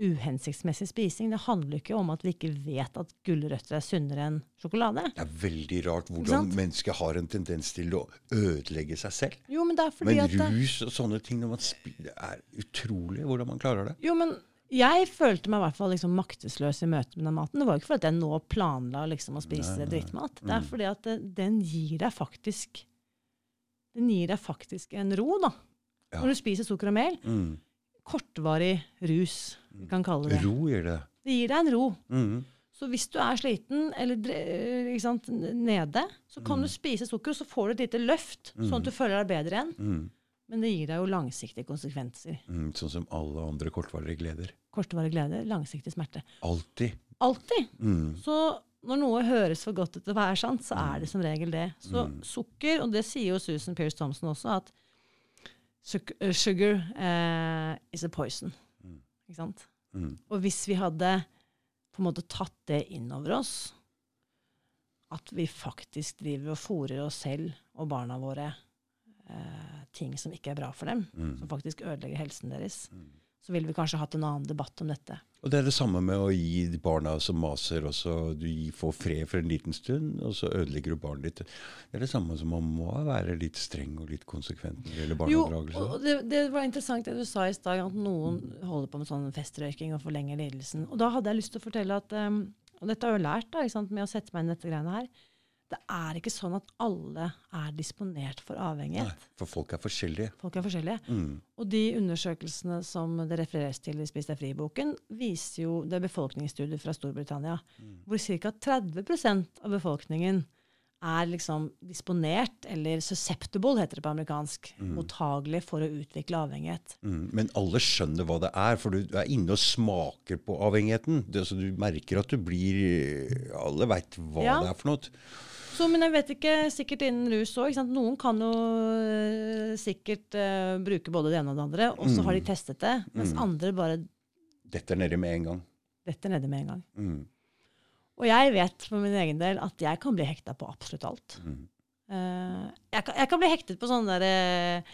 [SPEAKER 2] uhensiktsmessig spising, det handler ikke om at vi ikke vet at gulrøtter er sunnere enn sjokolade.
[SPEAKER 1] Det er veldig rart hvordan mennesket har en tendens til å ødelegge seg selv.
[SPEAKER 2] Jo, men
[SPEAKER 1] Men
[SPEAKER 2] det,
[SPEAKER 1] rus og sånne ting Det er utrolig hvordan man klarer det.
[SPEAKER 2] Jo, men jeg følte meg i hvert fall liksom maktesløs i møte med den maten. Det var ikke fordi jeg nå planla liksom å spise
[SPEAKER 1] Nei, nei.
[SPEAKER 2] drittmat. Det er
[SPEAKER 1] Mm.
[SPEAKER 2] fordi at det, den gir deg faktisk Den gir deg faktisk en ro, da.
[SPEAKER 1] Ja.
[SPEAKER 2] Når du spiser sukker og mel.
[SPEAKER 1] Mm.
[SPEAKER 2] Kortvarig rus, vi kan kalle det.
[SPEAKER 1] Ro gir det.
[SPEAKER 2] Det gir deg en ro.
[SPEAKER 1] Mm.
[SPEAKER 2] Så hvis du er sliten eller ikke sant, nede, så kan du spise sukker, og så får du et lite løft, sånn at du føler deg bedre igjen.
[SPEAKER 1] Mm.
[SPEAKER 2] Men det gir deg jo langsiktige konsekvenser.
[SPEAKER 1] Mm. Sånn som alle andre kortvarige gleder.
[SPEAKER 2] Kortvarige gleder, langsiktig smerte.
[SPEAKER 1] Alltid.
[SPEAKER 2] Alltid.
[SPEAKER 1] Mm.
[SPEAKER 2] Så når noe høres for godt ut til å være sant, så er det som regel det. Så sukker, og det sier jo Susan Pierce Thompson også, at eh, sugar eh, is a poison. Ikke sant?
[SPEAKER 1] Mm.
[SPEAKER 2] Og hvis vi hadde på en måte tatt det inn over oss, at vi faktisk driver og fòrer oss selv og barna våre eh, ting som ikke er bra for dem,
[SPEAKER 1] Mm.
[SPEAKER 2] som faktisk ødelegger helsen deres, så ville vi kanskje hatt en annen debatt om dette.
[SPEAKER 1] Og det er det samme med å gi de barna som maser, og så du får fred for en liten stund, og så ødelegger du barnet ditt. Det er det samme som man må være litt streng og litt konsekvent når det gjelder
[SPEAKER 2] Jo,
[SPEAKER 1] barneoppdragelse.
[SPEAKER 2] og det, det var interessant det du sa i stad, at noen holder på med sånn festrøyking og forlenger lidelsen. Og da hadde jeg lyst til å fortelle at um, Og dette har jeg jo lært da, med å sette meg inn i dette greiene her. Det er ikke sånn at alle er disponert for avhengighet.
[SPEAKER 1] Nei, for folk er forskjellige.
[SPEAKER 2] Folk er forskjellige.
[SPEAKER 1] Mm.
[SPEAKER 2] Og de undersøkelsene som det refereres til i Spis deg fri-boken, viser jo Det er befolkningsstudier fra Storbritannia, hvor ca. 30% av befolkningen er liksom disponert, eller susceptible, heter det på amerikansk, mottagelig for å utvikle avhengighet.
[SPEAKER 1] Mm. Men alle skjønner hva det er, for du er inne og smaker på avhengigheten. Det, altså, du merker at du blir Alle veit hva
[SPEAKER 2] Ja.
[SPEAKER 1] det er for noe.
[SPEAKER 2] Så, men jeg vet ikke, sikkert innen rus òg. Noen kan jo uh, sikkert uh, bruke både det ene og det andre, og så har de testet det, mens andre bare
[SPEAKER 1] Dette er nede med en gang.
[SPEAKER 2] detter nedi med en gang.
[SPEAKER 1] Mm.
[SPEAKER 2] Og jeg vet for min egen del at jeg kan bli hekta på absolutt alt.
[SPEAKER 1] Mm.
[SPEAKER 2] Eh, jeg, kan, jeg kan bli hektet på sånne der,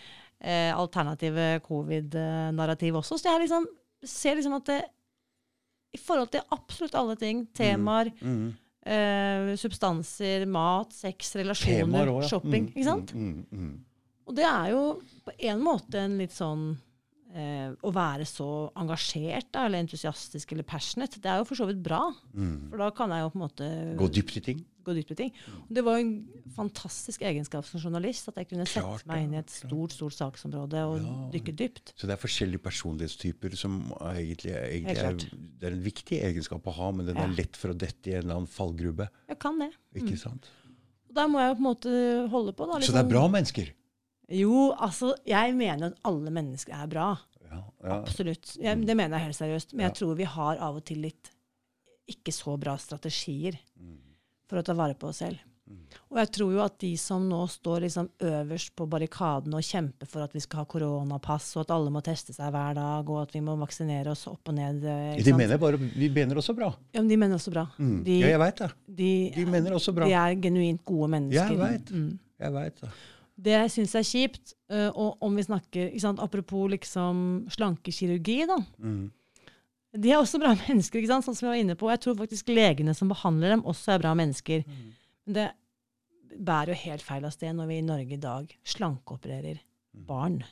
[SPEAKER 2] alternative covid-narrativ også. Så jeg liksom, ser liksom at det, i forhold til absolutt alle ting, temaer,
[SPEAKER 1] Mm.
[SPEAKER 2] Eh, substanser, mat, sex, relasjoner,
[SPEAKER 1] også, ja.
[SPEAKER 2] shopping,
[SPEAKER 1] Mm,
[SPEAKER 2] ikke sant?
[SPEAKER 1] Mm, mm, mm.
[SPEAKER 2] Og det er jo på en måte en litt sånn eh, Å være så engasjert da, eller entusiastisk eller passionate, det er jo for så vidt bra.
[SPEAKER 1] Mm.
[SPEAKER 2] For da kan jeg jo på en måte
[SPEAKER 1] Gå dypt i ting.
[SPEAKER 2] gå dypt i ting. Og det var jo en fantastisk egenskap som journalist, at jeg kunne sette
[SPEAKER 1] Klart
[SPEAKER 2] meg inn i et stort stort saksområde og
[SPEAKER 1] Ja.
[SPEAKER 2] dykke dypt.
[SPEAKER 1] Så det er forskjellige personlighetstyper som er egentlig, egentlig er, det er en viktig egenskap å ha, men den
[SPEAKER 2] Ja.
[SPEAKER 1] er lett for å dette i en eller annen fallgrube.
[SPEAKER 2] Jeg kan det.
[SPEAKER 1] Ikke sant?
[SPEAKER 2] Og der må jeg jo på en måte holde på. Da,
[SPEAKER 1] Så det er
[SPEAKER 2] liksom.
[SPEAKER 1] bra mennesker.
[SPEAKER 2] Jo, altså, jeg mener at alle mennesker er bra.
[SPEAKER 1] Ja, ja.
[SPEAKER 2] Absolutt. Jeg, det mener jeg helt seriøst. Men jeg tror vi har av og til litt ikke så bra strategier
[SPEAKER 1] Mm.
[SPEAKER 2] for å ta vare på oss selv. Og jeg tror jo at de som nå står liksom øverst på barrikadene og kjemper for at vi skal ha koronapass, og at alle må teste seg hver dag, og at vi må vaksinere oss opp og ned eh, ikke
[SPEAKER 1] De
[SPEAKER 2] sant?
[SPEAKER 1] mener bare, vi mener også bra.
[SPEAKER 2] Ja, men de mener også bra.
[SPEAKER 1] Mm.
[SPEAKER 2] De,
[SPEAKER 1] ja, jeg veit det.
[SPEAKER 2] de,
[SPEAKER 1] De mener også bra.
[SPEAKER 2] de er genuint gode mennesker.
[SPEAKER 1] Jeg vet.
[SPEAKER 2] Mm.
[SPEAKER 1] Det.
[SPEAKER 2] Det jeg syns er kjipt, øh, og om vi snakker sant, Apropos liksom slankekirurgi, da.
[SPEAKER 1] Mm.
[SPEAKER 2] De er også bra mennesker, ikke sant? sånn som jeg var inne på. Jeg tror faktisk legene som behandler dem, også er bra mennesker.
[SPEAKER 1] Mm.
[SPEAKER 2] Men det bærer jo helt feil av sted når vi i Norge i dag slankeopererer barn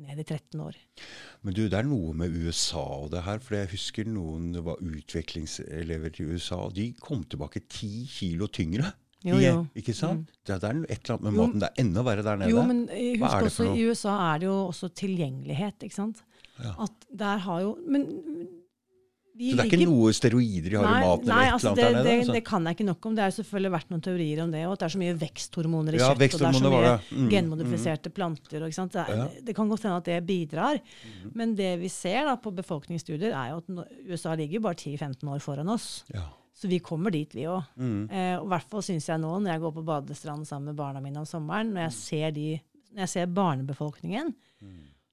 [SPEAKER 2] ned i 13 år.
[SPEAKER 1] Men du, det er noe med USA og det her. For jeg husker noen det var utviklingselever til USA. De kom tilbake ti kilo tyngre.
[SPEAKER 2] Jo, jo.
[SPEAKER 1] Ikke sant? Det, det er et eller annet med maten. Det er enda verre der nede.
[SPEAKER 2] Jo, men eh, husk
[SPEAKER 1] det
[SPEAKER 2] også, i USA er det jo også tilgjengelighet, ikke sant?
[SPEAKER 1] Ja.
[SPEAKER 2] At der har jo Men de
[SPEAKER 1] Så det er ikke noe steroider de har i maten?
[SPEAKER 2] nei, altså det, det,
[SPEAKER 1] altså?
[SPEAKER 2] det kan jeg ikke nok om. Det har selvfølgelig vært noen teorier om det, og at det er så mye veksthormoner i
[SPEAKER 1] Ja,
[SPEAKER 2] kjøtt, og det er så
[SPEAKER 1] veksthormoner
[SPEAKER 2] mye.
[SPEAKER 1] Mm,
[SPEAKER 2] genmodifiserte planter. Ikke sant? Det, er,
[SPEAKER 1] Ja.
[SPEAKER 2] Det kan godt hende at det bidrar. Men det vi ser da på befolkningsstudier, er jo at USA ligger bare 10-15 år foran oss.
[SPEAKER 1] Ja.
[SPEAKER 2] Så vi kommer dit, vi òg.
[SPEAKER 1] Mm.
[SPEAKER 2] Eh, og i hvert fall syns jeg nå, når jeg går på badestranden sammen med barna mine om sommeren, når jeg ser, de, når jeg ser barnebefolkningen,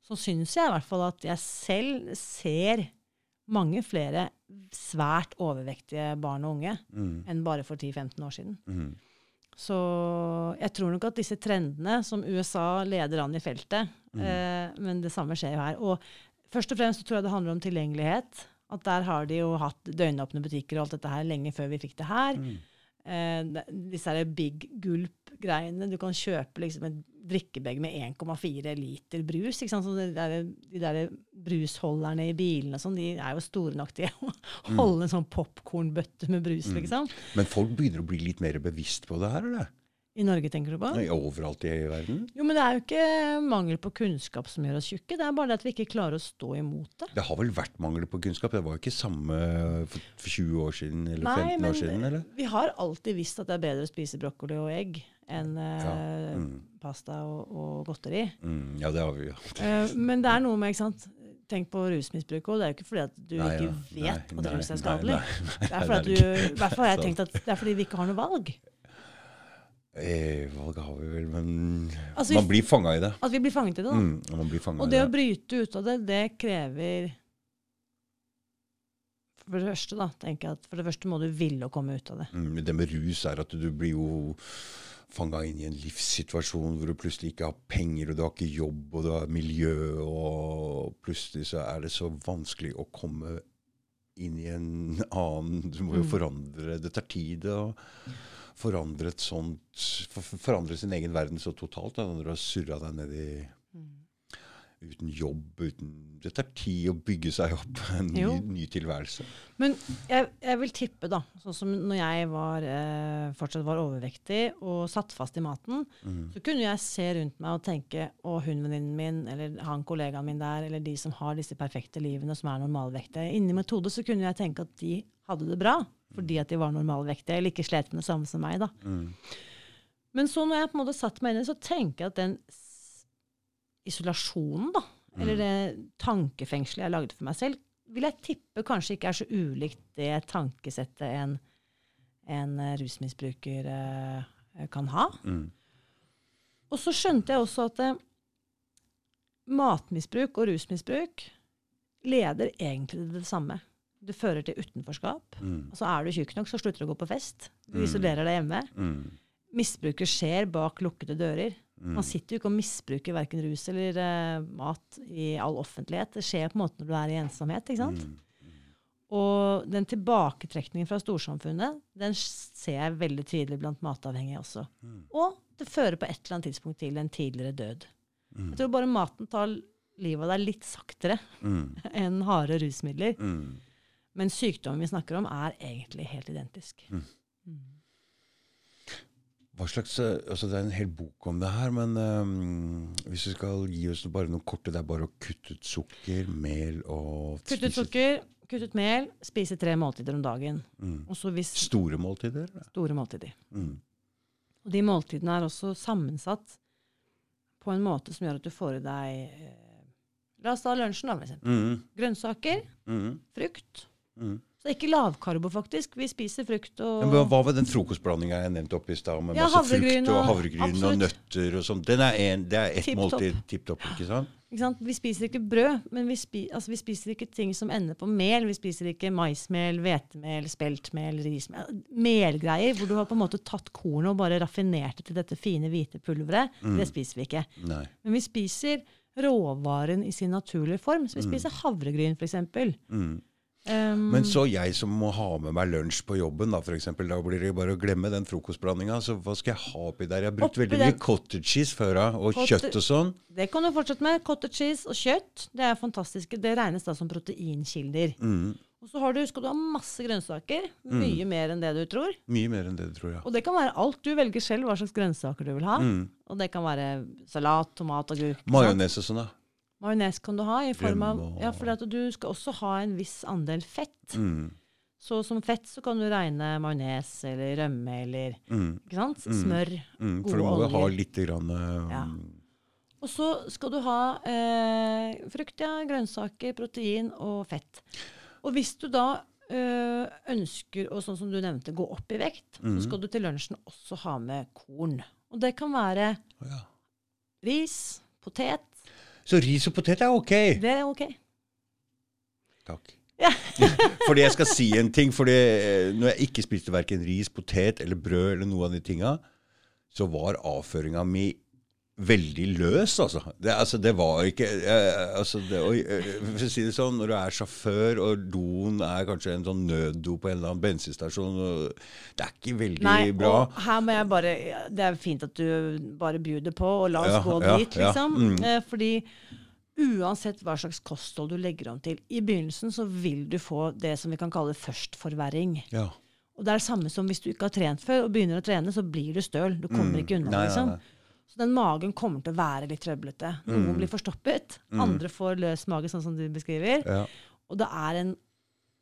[SPEAKER 2] så syns jeg i hvert fall at jeg selv ser mange flere svært overvektige barn og unge
[SPEAKER 1] Mm.
[SPEAKER 2] enn bare for 10-15 år siden.
[SPEAKER 1] Mm.
[SPEAKER 2] Så jeg tror nok at disse trendene som USA leder an i feltet, eh, men det samme skjer jo her. Og først og fremst tror jeg det handler om tilgjengelighet. At der har de jo hatt døgnåpne butikker og alt dette her lenge før vi fikk det her. Eh, det- disse her big gulp-greiene. Du kan kjøpe liksom et drikkebag med 1,4 liter brus. Ikke sant? Så de der, de der brusholderne i bilene og sånn, de er jo store nok til å holde en sånn popkornbøtte med brus, liksom.
[SPEAKER 1] Men folk begynner å bli litt mer bevisst på det her, eller?
[SPEAKER 2] I Norge, tenker du på?
[SPEAKER 1] Nei, Overalt i verden?
[SPEAKER 2] Jo, men det er jo ikke mangel på kunnskap som gjør oss tjukke. Det er bare det at vi ikke klarer å stå imot det.
[SPEAKER 1] Det har vel vært mangel på kunnskap? Det var jo ikke samme for, for 20 år siden eller 15 år siden? eller?
[SPEAKER 2] vi har alltid visst at det er bedre å spise brokkoli og egg enn ja.
[SPEAKER 1] mm.
[SPEAKER 2] pasta og, og godteri.
[SPEAKER 1] Mm, ja, det har vi jo.
[SPEAKER 2] Eh, men det er noe med, ikke sant Tenk på rusmisbruk òg. Det er jo ikke fordi at du
[SPEAKER 1] Nei,
[SPEAKER 2] ikke
[SPEAKER 1] ja.
[SPEAKER 2] vet
[SPEAKER 1] Nei,
[SPEAKER 2] at rus er skadelig.
[SPEAKER 1] nei, nei,
[SPEAKER 2] Det er fordi at du, i hvert fall har jeg tenkt at det er fordi vi ikke har noe valg.
[SPEAKER 1] Eh, valget har vi vel, men
[SPEAKER 2] Altså,
[SPEAKER 1] man blir fanga i det.
[SPEAKER 2] At vi blir fanget i det. da.
[SPEAKER 1] Mm, man blir fanget
[SPEAKER 2] Og
[SPEAKER 1] i
[SPEAKER 2] det å
[SPEAKER 1] det.
[SPEAKER 2] bryte ut av det, det krever For det første, da, tenker jeg at for det første må du ville å komme ut av det.
[SPEAKER 1] Mm, det med rus er at du blir jo fanga inn i en livssituasjon hvor du plutselig ikke har penger, og du har ikke jobb, og du har miljø, og plutselig så er det så vanskelig å komme inn i en annen Du må jo
[SPEAKER 2] Mm.
[SPEAKER 1] forandre Det tar tid å forandre et sånt forandret sin egen verden så totalt da, når du har surra deg ned i Uten jobb, uten Det tar tid å bygge seg opp en ny, ny tilværelse.
[SPEAKER 2] Men jeg, jeg vil tippe, da, sånn som når jeg var, eh, fortsatt var overvektig og satt fast i maten,
[SPEAKER 1] Mm.
[SPEAKER 2] så kunne jeg se rundt meg og tenke Å, hun venninnen min, eller han kollegaen min der, eller de som har disse perfekte livene, som er normalvektige. Inni mitt hode så kunne jeg tenke at de hadde det bra fordi at de var normalvektige, eller ikke slet med det samme som meg. da.
[SPEAKER 1] Mm.
[SPEAKER 2] Men så når jeg på en måte satt meg inn i det, så tenker jeg at den isolasjonen, da, eller det tankefengselet jeg lagde for meg selv, vil jeg tippe kanskje ikke er så ulikt det tankesettet en, en eh, rusmisbruker eh, kan ha.
[SPEAKER 1] Mm.
[SPEAKER 2] Og så skjønte jeg også at eh, matmisbruk og rusmisbruk leder egentlig til det samme. Det fører til utenforskap.
[SPEAKER 1] Mm.
[SPEAKER 2] Altså Er du tjukk nok, så slutter du å gå på fest. Du
[SPEAKER 1] Mm.
[SPEAKER 2] isolerer deg hjemme.
[SPEAKER 1] Mm.
[SPEAKER 2] Misbruket skjer bak lukkede dører.
[SPEAKER 1] Mm.
[SPEAKER 2] Man sitter jo ikke og misbruker verken rus eller uh, mat i all offentlighet. Det skjer på en måte når du er i ensomhet. ikke sant?
[SPEAKER 1] Mm.
[SPEAKER 2] Og den tilbaketrekningen fra storsamfunnet den ser jeg veldig tydelig blant matavhengige også.
[SPEAKER 1] Mm.
[SPEAKER 2] Og det fører på et eller annet tidspunkt til en tidligere død. Jeg tror bare maten tar livet av deg litt saktere enn harde rusmidler.
[SPEAKER 1] Mm.
[SPEAKER 2] Men sykdommen vi snakker om, er egentlig helt identisk.
[SPEAKER 1] Mm. Hva slags, eh, altså Det er en hel bok om det her, men um, hvis du skal gi oss bare noen korte Det er bare å kutte ut sukker, mel og
[SPEAKER 2] Kutt ut sukker, kutt ut mel, spise tre måltider om dagen.
[SPEAKER 1] Mm.
[SPEAKER 2] Hvis
[SPEAKER 1] Store måltider?
[SPEAKER 2] store måltider.
[SPEAKER 1] Mm.
[SPEAKER 2] Og de måltidene er også sammensatt på en måte som gjør at du får i deg eh, La oss ta lunsjen, da, for eksempel.
[SPEAKER 1] Mm.
[SPEAKER 2] Grønnsaker,
[SPEAKER 1] Mm.
[SPEAKER 2] frukt.
[SPEAKER 1] Mm.
[SPEAKER 2] Så det er ikke lavkarbo, faktisk. Vi spiser frukt og
[SPEAKER 1] Men hva- var den frokostblandinga jeg nevnte oppe i stad, med
[SPEAKER 2] Ja,
[SPEAKER 1] masse frukt og havregryn og nøtter og sånn? Det er ett måltid tipp topp, ikke sant?
[SPEAKER 2] ikke sant? Vi spiser ikke brød, men vi, spi, altså, vi spiser ikke ting som ender på mel. Vi spiser ikke maismel, hvetemel, speltmel, rismel. Melgreier hvor du har på en måte tatt kornet og bare raffinert det til dette fine, hvite pulveret.
[SPEAKER 1] Mm.
[SPEAKER 2] Det spiser vi ikke.
[SPEAKER 1] Nei.
[SPEAKER 2] Men vi spiser råvaren i sin naturlige form. Så vi spiser havregryn, f.eks.
[SPEAKER 1] Mm.
[SPEAKER 2] Um,
[SPEAKER 1] Men så jeg som må ha med meg lunsj på jobben, da, for eksempel, da blir det bare å glemme den frokostblandinga. Så hva skal jeg ha oppi der? Jeg har brukt veldig
[SPEAKER 2] den-
[SPEAKER 1] mye cottage cheese før, og
[SPEAKER 2] Cot
[SPEAKER 1] kjøtt og sånn.
[SPEAKER 2] Det kan du fortsette med. Cottage cheese og kjøtt. Det er fantastiske. Det regnes da som proteinkilder.
[SPEAKER 1] Mm.
[SPEAKER 2] Og så har du, skal du ha masse grønnsaker. Mye mer enn det du tror.
[SPEAKER 1] Mye mer enn det, du tror ja.
[SPEAKER 2] Og det kan være alt. Du velger selv hva slags grønnsaker du vil ha.
[SPEAKER 1] Mm.
[SPEAKER 2] Og det kan være salat, tomat, agurk.
[SPEAKER 1] Majones og sånn, da.
[SPEAKER 2] Majones kan du ha i form av Ja, for du skal også ha en viss andel fett.
[SPEAKER 1] Mm.
[SPEAKER 2] Så som fett så kan du regne majones eller rømme eller
[SPEAKER 1] Mm.
[SPEAKER 2] ikke sant? smør.
[SPEAKER 1] Mm. For du må jo ha litt grann, um,
[SPEAKER 2] Ja. Og så skal du ha eh, frukt, ja, grønnsaker, protein og fett. Og hvis du da eh, ønsker å, sånn som du nevnte, gå opp i vekt,
[SPEAKER 1] mm.
[SPEAKER 2] så skal du til lunsjen også ha med korn. Og det kan være
[SPEAKER 1] ja.
[SPEAKER 2] ris, potet.
[SPEAKER 1] Så ris og potet er ok.
[SPEAKER 2] Det er ok.
[SPEAKER 1] Takk.
[SPEAKER 2] Ja.
[SPEAKER 1] fordi jeg skal si en ting. fordi eh, når jeg ikke spiste verken ris, potet eller brød eller noe av de tinga, så var avføringa mi veldig løs, altså. Det, altså, det var ikke eh, altså, det, og, eh, For å si det sånn, når du er sjåfør, og doen er kanskje en sånn nøddo på en eller annen bensinstasjon Det er ikke veldig
[SPEAKER 2] Nei,
[SPEAKER 1] bra.
[SPEAKER 2] og her må jeg bare Det er fint at du bare bjuder på, og la oss
[SPEAKER 1] Ja,
[SPEAKER 2] gå
[SPEAKER 1] ja,
[SPEAKER 2] dit,
[SPEAKER 1] ja,
[SPEAKER 2] liksom.
[SPEAKER 1] mm.
[SPEAKER 2] Eh, fordi uansett hva slags kosthold du legger om til, i begynnelsen så vil du få det som vi kan kalle førstforverring.
[SPEAKER 1] Ja.
[SPEAKER 2] Og det er det samme som hvis du ikke har trent før, og begynner å trene, så blir du støl. Du kommer
[SPEAKER 1] Mm.
[SPEAKER 2] ikke unna,
[SPEAKER 1] Nei, nei,
[SPEAKER 2] liksom.
[SPEAKER 1] nei.
[SPEAKER 2] Så den magen kommer til å være litt trøblete. Noen
[SPEAKER 1] Mm.
[SPEAKER 2] blir forstoppet, andre får løs mage, sånn som du beskriver.
[SPEAKER 1] Ja.
[SPEAKER 2] Og det er en,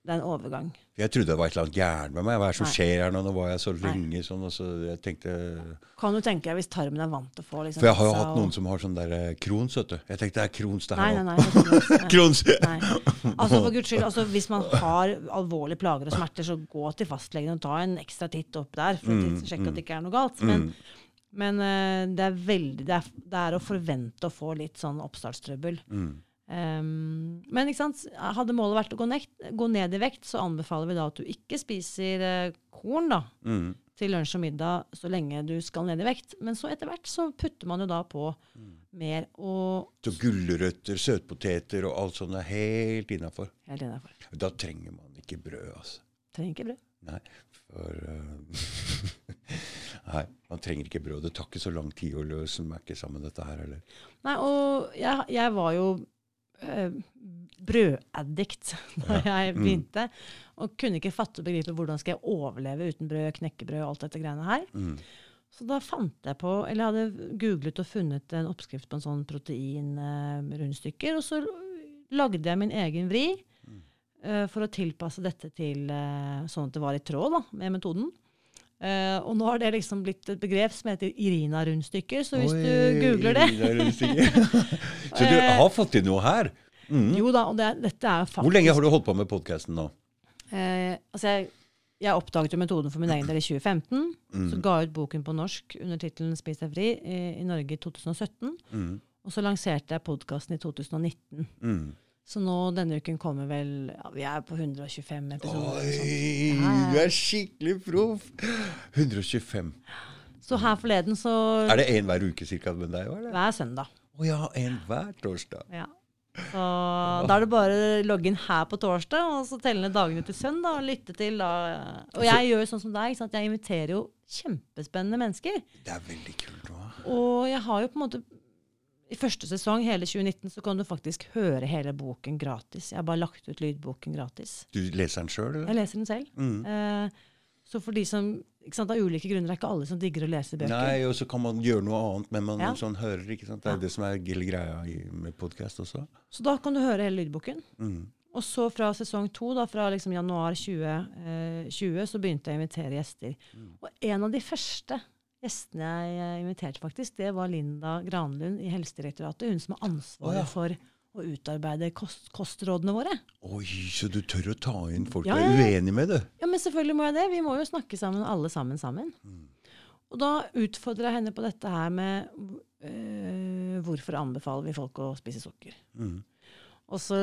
[SPEAKER 2] det er en overgang.
[SPEAKER 1] Jeg trodde det var et eller annet gærent med meg. Hva er det som
[SPEAKER 2] Nei.
[SPEAKER 1] skjer her nå? Nå var jeg så lenge sånn, og så jeg tenkte
[SPEAKER 2] Kan du tenke deg hvis tarmen er vant til å få liksom,
[SPEAKER 1] For jeg har jo hatt
[SPEAKER 2] og-
[SPEAKER 1] noen som har sånn der eh, Crohns, vet du. Jeg tenkte det er Crohns det her
[SPEAKER 2] er. Nei.
[SPEAKER 1] Crohns!
[SPEAKER 2] Altså for Guds skyld, altså hvis man har alvorlige plager og smerter, så gå til fastlegen og ta en ekstra titt opp der for å
[SPEAKER 1] Mm,
[SPEAKER 2] sjekke at det ikke er noe galt. Men, men uh, det er veldig det er, det er å forvente å få litt sånn oppstartstrøbbel.
[SPEAKER 1] Mm.
[SPEAKER 2] Um, men hadde målet vært å gå, nekt, gå ned i vekt, så anbefaler vi da at du ikke spiser uh, korn da,
[SPEAKER 1] Mm.
[SPEAKER 2] til lunsj og middag så lenge du skal ned i vekt. Men så etter hvert så putter man jo da på
[SPEAKER 1] Mm.
[SPEAKER 2] mer og
[SPEAKER 1] Så gulrøtter, søtpoteter og alt sånt er helt innafor.
[SPEAKER 2] Helt innenfor.
[SPEAKER 1] Da trenger man ikke brød, altså.
[SPEAKER 2] Trenger ikke brød.
[SPEAKER 1] Nei, for eh, Nei, man trenger ikke brød. Det tar ikke så lang tid å løse merke sammen dette her heller.
[SPEAKER 2] Nei, og jeg, jeg var jo eh, brødaddikt da jeg
[SPEAKER 1] Mm.
[SPEAKER 2] begynte. Og kunne ikke fatte og begripe hvordan skal jeg overleve uten brød, knekkebrød og alt dette greiene her.
[SPEAKER 1] Mm.
[SPEAKER 2] Så da fant jeg på, eller jeg hadde googlet og funnet en oppskrift på en sånn proteinrundstykker, og så lagde jeg min egen vri eh, for å tilpasse dette til eh, sånn at det var i tråd da, med metoden. Eh, og nå har det liksom blitt et begrep som heter Irina-rundstykker, så hvis du googler det
[SPEAKER 1] så du har fått til noe her? Mm.
[SPEAKER 2] Jo da, og det, dette er faktisk
[SPEAKER 1] Hvor lenge har du holdt på med podkasten nå?
[SPEAKER 2] Uh, altså jeg, jeg oppdaget jo metoden for min egen del i 2015.
[SPEAKER 1] Mm.
[SPEAKER 2] Så ga jeg ut boken på norsk under tittelen 'Spis deg fri' i, i Norge i 2017.
[SPEAKER 1] Mm.
[SPEAKER 2] Og så lanserte jeg podkasten i 2019.
[SPEAKER 1] Mm.
[SPEAKER 2] Så nå denne uken kommer vel ja, Vi er på 125 episoder.
[SPEAKER 1] Oi,
[SPEAKER 2] Ja, ja.
[SPEAKER 1] du er skikkelig proff! 125.
[SPEAKER 2] Så her forleden så
[SPEAKER 1] Er det én hver uke cirka med deg? Eller?
[SPEAKER 2] Hver søndag.
[SPEAKER 1] Å ja, en hver torsdag.
[SPEAKER 2] Ja. Så da er det bare å logge inn her på torsdag, og så telle ned dagene til søndag og lytte til da. Og jeg gjør jo sånn som deg, ikke sant? jeg inviterer jo kjempespennende mennesker.
[SPEAKER 1] Det er veldig kult. også.
[SPEAKER 2] Og jeg har jo på en måte I første sesong, hele 2019, så kan du faktisk høre hele boken gratis. Jeg har bare lagt ut lydboken gratis.
[SPEAKER 1] Du leser den sjøl.
[SPEAKER 2] Jeg leser den selv.
[SPEAKER 1] Mm.
[SPEAKER 2] Eh, så for de som ikke sant, Av ulike grunner er ikke alle som digger å lese bøker.
[SPEAKER 1] Nei, og så kan man gjøre noe annet, men man
[SPEAKER 2] Ja.
[SPEAKER 1] sånn hører. ikke sant? Det er
[SPEAKER 2] Ja.
[SPEAKER 1] det som er hele greia i, med podkast også.
[SPEAKER 2] Så da kan du høre hele lydboken.
[SPEAKER 1] Mm.
[SPEAKER 2] Og så fra sesong to, da, fra liksom januar 2020, så begynte jeg å invitere gjester.
[SPEAKER 1] Mm.
[SPEAKER 2] Og en av de første gjestene jeg inviterte, faktisk, det var Linda Granlund i Helsedirektoratet. Hun som har ansvaret
[SPEAKER 1] oh, ja.
[SPEAKER 2] for å utarbeide kost, kostrådene våre.
[SPEAKER 1] Oi, så du tør å ta inn folk
[SPEAKER 2] Ja,
[SPEAKER 1] du er uenig med, du?
[SPEAKER 2] Ja, men selvfølgelig må jeg det. Vi må jo snakke sammen, alle sammen sammen.
[SPEAKER 1] Mm.
[SPEAKER 2] Og da utfordrer jeg henne på dette her med øh, hvorfor anbefaler vi folk å spise sukker.
[SPEAKER 1] Mm.
[SPEAKER 2] Og, så,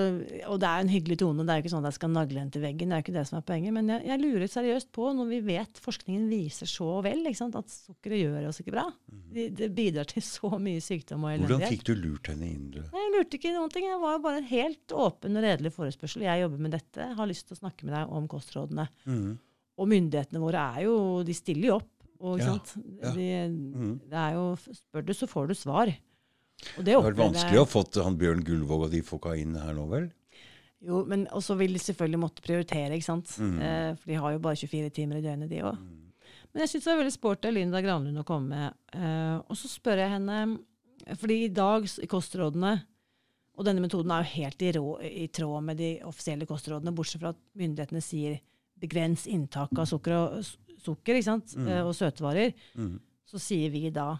[SPEAKER 2] og det er en hyggelig tone. Det er jo ikke sånn at jeg skal nagle henne til veggen. det er jo ikke det som er poenget. Men jeg, jeg lurer seriøst på, når vi vet forskningen viser så vel sant, at sukkeret gjør oss ikke bra Det, det bidrar til så mye sykdom og
[SPEAKER 1] elendighet. Hvordan fikk du lurt henne inn? Du?
[SPEAKER 2] Jeg lurte ikke noen ting. Jeg var bare en helt åpen og redelig forespørsel. Jeg jobber med dette, har lyst til å snakke med deg om kostrådene.
[SPEAKER 1] Mm.
[SPEAKER 2] Og myndighetene våre er jo De stiller jo opp. Og,
[SPEAKER 1] Ja, ja.
[SPEAKER 2] De,
[SPEAKER 1] mm.
[SPEAKER 2] det er jo Spør du, så får du svar. Det
[SPEAKER 1] har vært vanskelig å få han Bjørn Gullvåg og de folka inn her nå, vel?
[SPEAKER 2] Jo, men også vil de selvfølgelig måtte prioritere, ikke sant.
[SPEAKER 1] Mm.
[SPEAKER 2] Eh, for de har jo bare 24 timer i døgnet, de òg. Men jeg syns det var veldig sporty av Linda Granlund å komme. Eh, og så spør jeg henne fordi i dag i kostrådene Og denne metoden er jo helt i, rå, i tråd med de offisielle kostrådene, bortsett fra at myndighetene sier begrens inntak av sukker og, sukker, ikke sant?
[SPEAKER 1] Mm.
[SPEAKER 2] Eh, og søtvarer.
[SPEAKER 1] Mhm.
[SPEAKER 2] Så sier vi da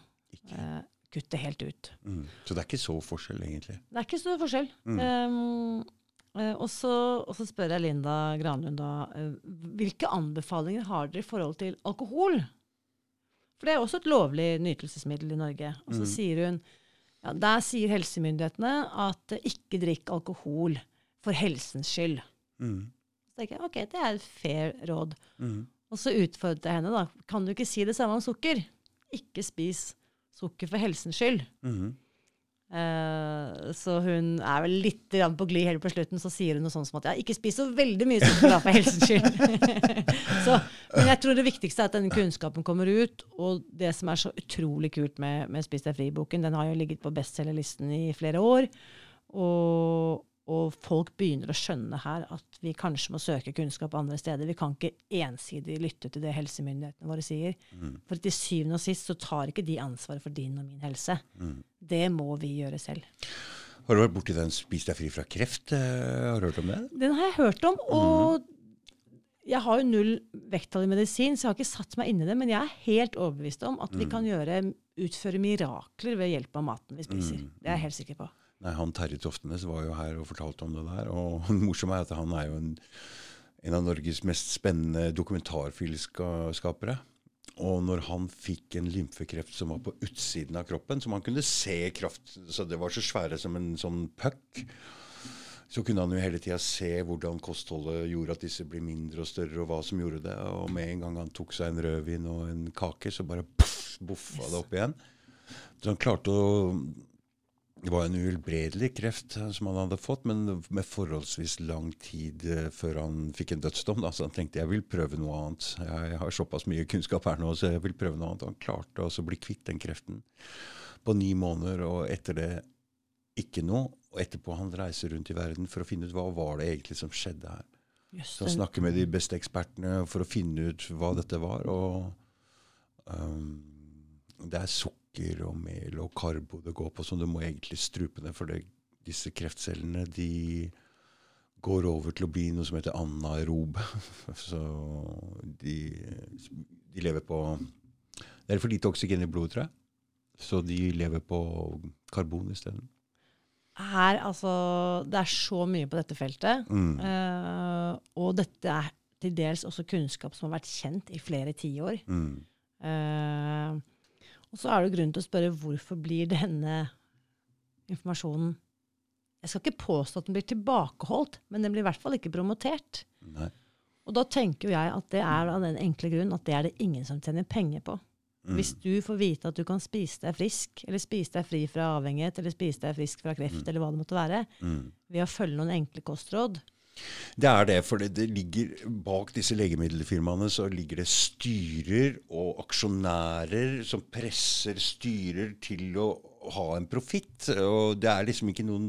[SPEAKER 2] eh, kutt det helt ut.
[SPEAKER 1] Mm. Så det er ikke så forskjell, egentlig.
[SPEAKER 2] Det er ikke så forskjell.
[SPEAKER 1] Mm.
[SPEAKER 2] Um, og, så, og så spør jeg Linda Granlund da eh, hvilke anbefalinger har dere i forhold til alkohol? For det er også et lovlig nytelsesmiddel i Norge. Og så
[SPEAKER 1] Mm.
[SPEAKER 2] sier hun ja, der sier helsemyndighetene at ikke drikk alkohol for helsens skyld.
[SPEAKER 1] Mm.
[SPEAKER 2] Så tenker jeg ok, det er et fair råd.
[SPEAKER 1] Mm.
[SPEAKER 2] Og så utfordret jeg henne da. Kan du ikke si det samme om sukker? Ikke spis sukker for helsens skyld.
[SPEAKER 1] Mm
[SPEAKER 2] -hmm. uh, så hun er vel litt på glid helt på slutten, så sier hun noe sånt som at ja, ikke spis så veldig mye sukker da, for helsens skyld. så, men jeg tror det viktigste er at denne kunnskapen kommer ut. Og det som er så utrolig kult med, med Spis deg fri-boken, den har jo ligget på bestselgerlisten i flere år. Og, og folk begynner å skjønne her at vi kanskje må søke kunnskap andre steder. Vi kan ikke ensidig lytte til det helsemyndighetene våre sier.
[SPEAKER 1] Mm.
[SPEAKER 2] For til syvende og sist så tar ikke de ansvaret for din og min helse.
[SPEAKER 1] Mm.
[SPEAKER 2] Det må vi gjøre selv.
[SPEAKER 1] Har du vært borti den 'Spis deg fri fra kreft'? eh, Har du hørt om det?
[SPEAKER 2] Den har jeg hørt om, og jeg har jo null vekttall i medisin, så jeg har ikke satt meg inn i det, men jeg er helt overbevist om at vi kan gjøre, utføre mirakler ved hjelp av maten vi spiser.
[SPEAKER 1] Mm.
[SPEAKER 2] Det er jeg helt sikker på.
[SPEAKER 1] Nei, han Terje Toftenes var jo her og fortalte om det der. Og det morsomme er at han er jo en, en av Norges mest spennende dokumentarfilmskapere. Og når han fikk en lymfekreft som var på utsiden av kroppen, som han kunne se kraft Så det var så svære som en sånn puck. Så kunne han jo hele tida se hvordan kostholdet gjorde at disse ble mindre og større, og hva som gjorde det. Og med en gang han tok seg en rødvin og en kake, så bare poff, boffa det opp igjen. Så han klarte å det var en uhelbredelig kreft eh, som han hadde fått, men med forholdsvis lang tid eh, før han fikk en dødsdom. Da. Så han tenkte jeg vil prøve noe annet. Jeg har såpass mye kunnskap her nå, så jeg vil prøve noe annet. Han klarte å bli kvitt den kreften på ni måneder, og etter det ikke noe. Og etterpå han reiser rundt i verden for å finne ut hva var det egentlig som skjedde her.
[SPEAKER 2] Jøss,
[SPEAKER 1] Så han snakker med de beste ekspertene for å finne ut hva dette var. Og um, det er sukker og mel og karbo det går på, som du må egentlig strupe ned. For det, disse kreftcellene de går over til å bli noe som heter anaerob. Så de, de lever på Det er for lite oksygen i blodet, tror jeg. Så de lever på karbon isteden.
[SPEAKER 2] Her, altså, det er så mye på dette feltet.
[SPEAKER 1] Mm.
[SPEAKER 2] Uh, og dette er til dels også kunnskap som har vært kjent i flere tiår.
[SPEAKER 1] Mm.
[SPEAKER 2] Eh, og så er det grunn til å spørre hvorfor blir denne informasjonen Jeg skal ikke påstå at den blir tilbakeholdt, men den blir i hvert fall ikke promotert.
[SPEAKER 1] Nei.
[SPEAKER 2] Og da tenker jeg at det er av den enkle grunn at det er det ingen som tjener penger på.
[SPEAKER 1] Mm.
[SPEAKER 2] Hvis du får vite at du kan spise deg frisk, eller spise deg fri fra avhengighet, eller spise deg frisk fra kreft, eller hva det måtte være,
[SPEAKER 1] Mm.
[SPEAKER 2] ved å følge noen enkle kostråd,
[SPEAKER 1] Det er det, for det, det ligger bak disse legemiddelfirmaene så ligger det styrer og aksjonærer som presser styrer til å ha en profitt. Og det er liksom ikke noen